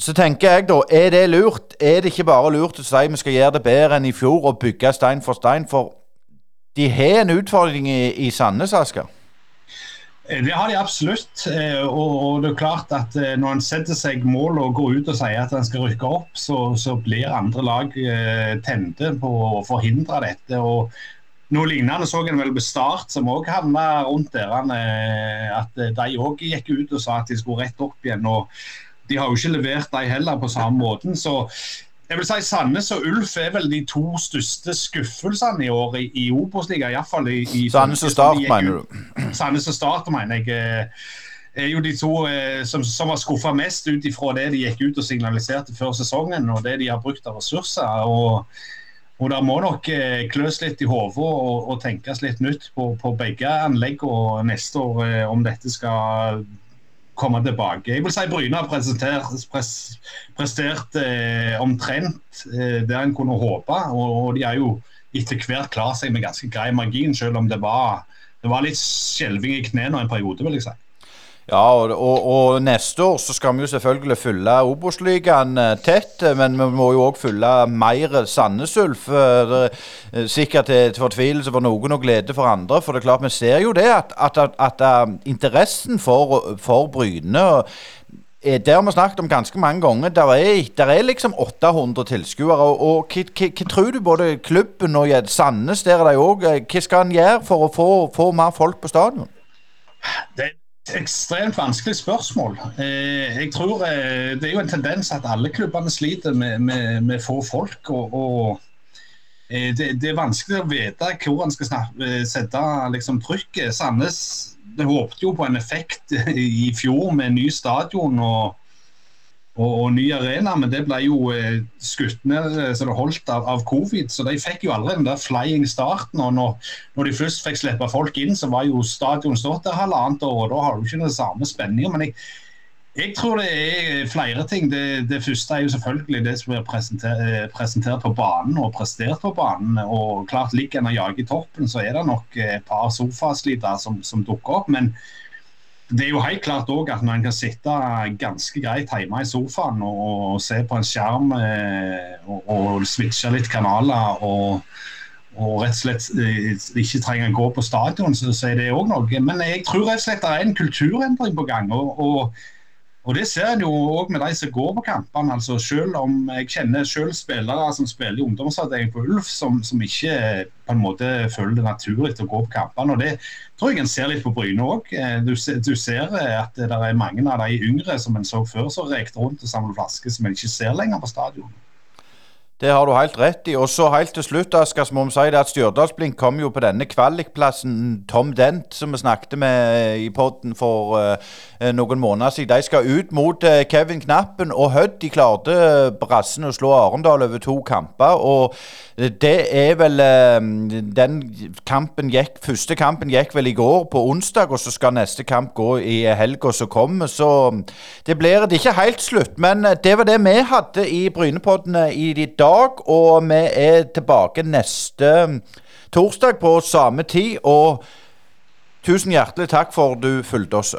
Speaker 1: så tenker jeg da, er det lurt? Er det ikke bare lurt å si vi skal gjøre det bedre enn i fjor og bygge stein for stein? For de har en utfordring i, i Sandnes, Asker.
Speaker 2: Eh, det har de absolutt. Eh, og det er klart at eh, når en setter seg mål og går ut og sier at en skal rykke opp, så, så blir andre lag tente på å forhindre dette. og noe lignende så en vel på Start, som òg havna rundt der. At de òg gikk ut og sa at de skulle rett opp igjen. og De har jo ikke levert de heller på samme måten. så jeg vil si Sandnes og Ulf er vel de to største skuffelsene i år i, i Obos-ligaen. Iallfall i, i
Speaker 1: Sandnes og Start, mener du?
Speaker 2: Sandnes og Start, mener jeg. Eh, er jo de to eh, som, som har skuffa mest ut ifra det de gikk ut og signaliserte før sesongen, og det de har brukt av ressurser. og og Det må nok eh, kløs litt i hodet og, og, tenkes litt nytt på, på begge anlegg og neste år eh, om dette skal komme tilbake. Jeg vil si Bryne har pres, prestert eh, omtrent eh, det en kunne håpe. Og, og, de har jo etter hvert klart seg med ganske grei margin, selv om det var, det var litt skjelving i knærne en periode, vil jeg si.
Speaker 1: Ja, og, og, og, neste år så skal vi jo selvfølgelig fylle Obos-ligaen eh, tett. Men vi må jo òg fylle mer Sandnes Ulf. Eh, sikkert til fortvilelse for noen og glede for andre. For det er klart vi ser jo det at, at, at, at eh, interessen for, for Bryne det har vi snakket om ganske mange ganger. Der er, der er liksom 800 tilskuere. Og, hva, tror du både klubben og Sandnes der er de òg Hva skal en gjøre for å få, få mer folk på stadion?
Speaker 2: Det ekstremt vanskelig spørsmål. Eh, jeg tror eh, Det er jo en tendens at alle klubbene sliter med, med, med få folk. og, og eh, det, det, er vanskelig å vite hvor en skal snakke, sette liksom, trykket. Sandnes håpte jo på en effekt i fjor med ny stadion. og og, og, ny arena, men det ble jo eh, skutt ned eh, så det holdt av, av, covid. Så de fikk jo aldri den der flying starten. og når, når, de først fikk slippe folk inn, så var jo stadion stått der halvannet år, og da har du ikke den samme spenninga. Men jeg, jeg, tror det er flere ting. Det, det, første er jo selvfølgelig det som blir presentert, eh, presentert på banen og prestert på banen. og klart Ligger en og jager i toppen, så er det nok et par sofaslitere som, som dukker opp. men det er jo helt klart også at en kan sitte ganske greit hjemme i sofaen og, og se på en skjerm eh, og, og switche litt kanaler og, og rett og slett eh, ikke trenger å gå på stadion, så, så er det òg noe. Men jeg tror rett og slett det er en kulturendring på gang. og, og og Det ser en jo òg med de som går på kampene. altså selv om Jeg kjenner selv spillere som spiller i ungdomsavdelingen på Ulf, som, som, ikke på en måte føler det naturlig å gå på kampene. og Det tror jeg en ser litt på Bryne òg. Eh, du, du, ser at det er mange av de yngre som en så før, som rekte rundt og samlet flasker, som en ikke ser lenger på stadion.
Speaker 1: Det har du helt rett i. Og så helt til slutt Asker, må vi si det at Stjørdalsblink kom jo på denne kvalikplassen Tom Dent, som vi snakket med i poden for uh, noen måneder siden. De skal ut mot uh, Kevin Knappen og Hødd. De klarte brassen å slå Arendal over to kamper. og det er vel Den kampen gikk Første kampen gikk vel i går, på onsdag, og så skal neste kamp gå i helga som kommer. Så det blir det ikke helt slutt. Men det var det vi hadde i Brynepoddene i dag. Og vi er tilbake neste torsdag på samme tid. Og tusen hjertelig takk for du fulgte oss.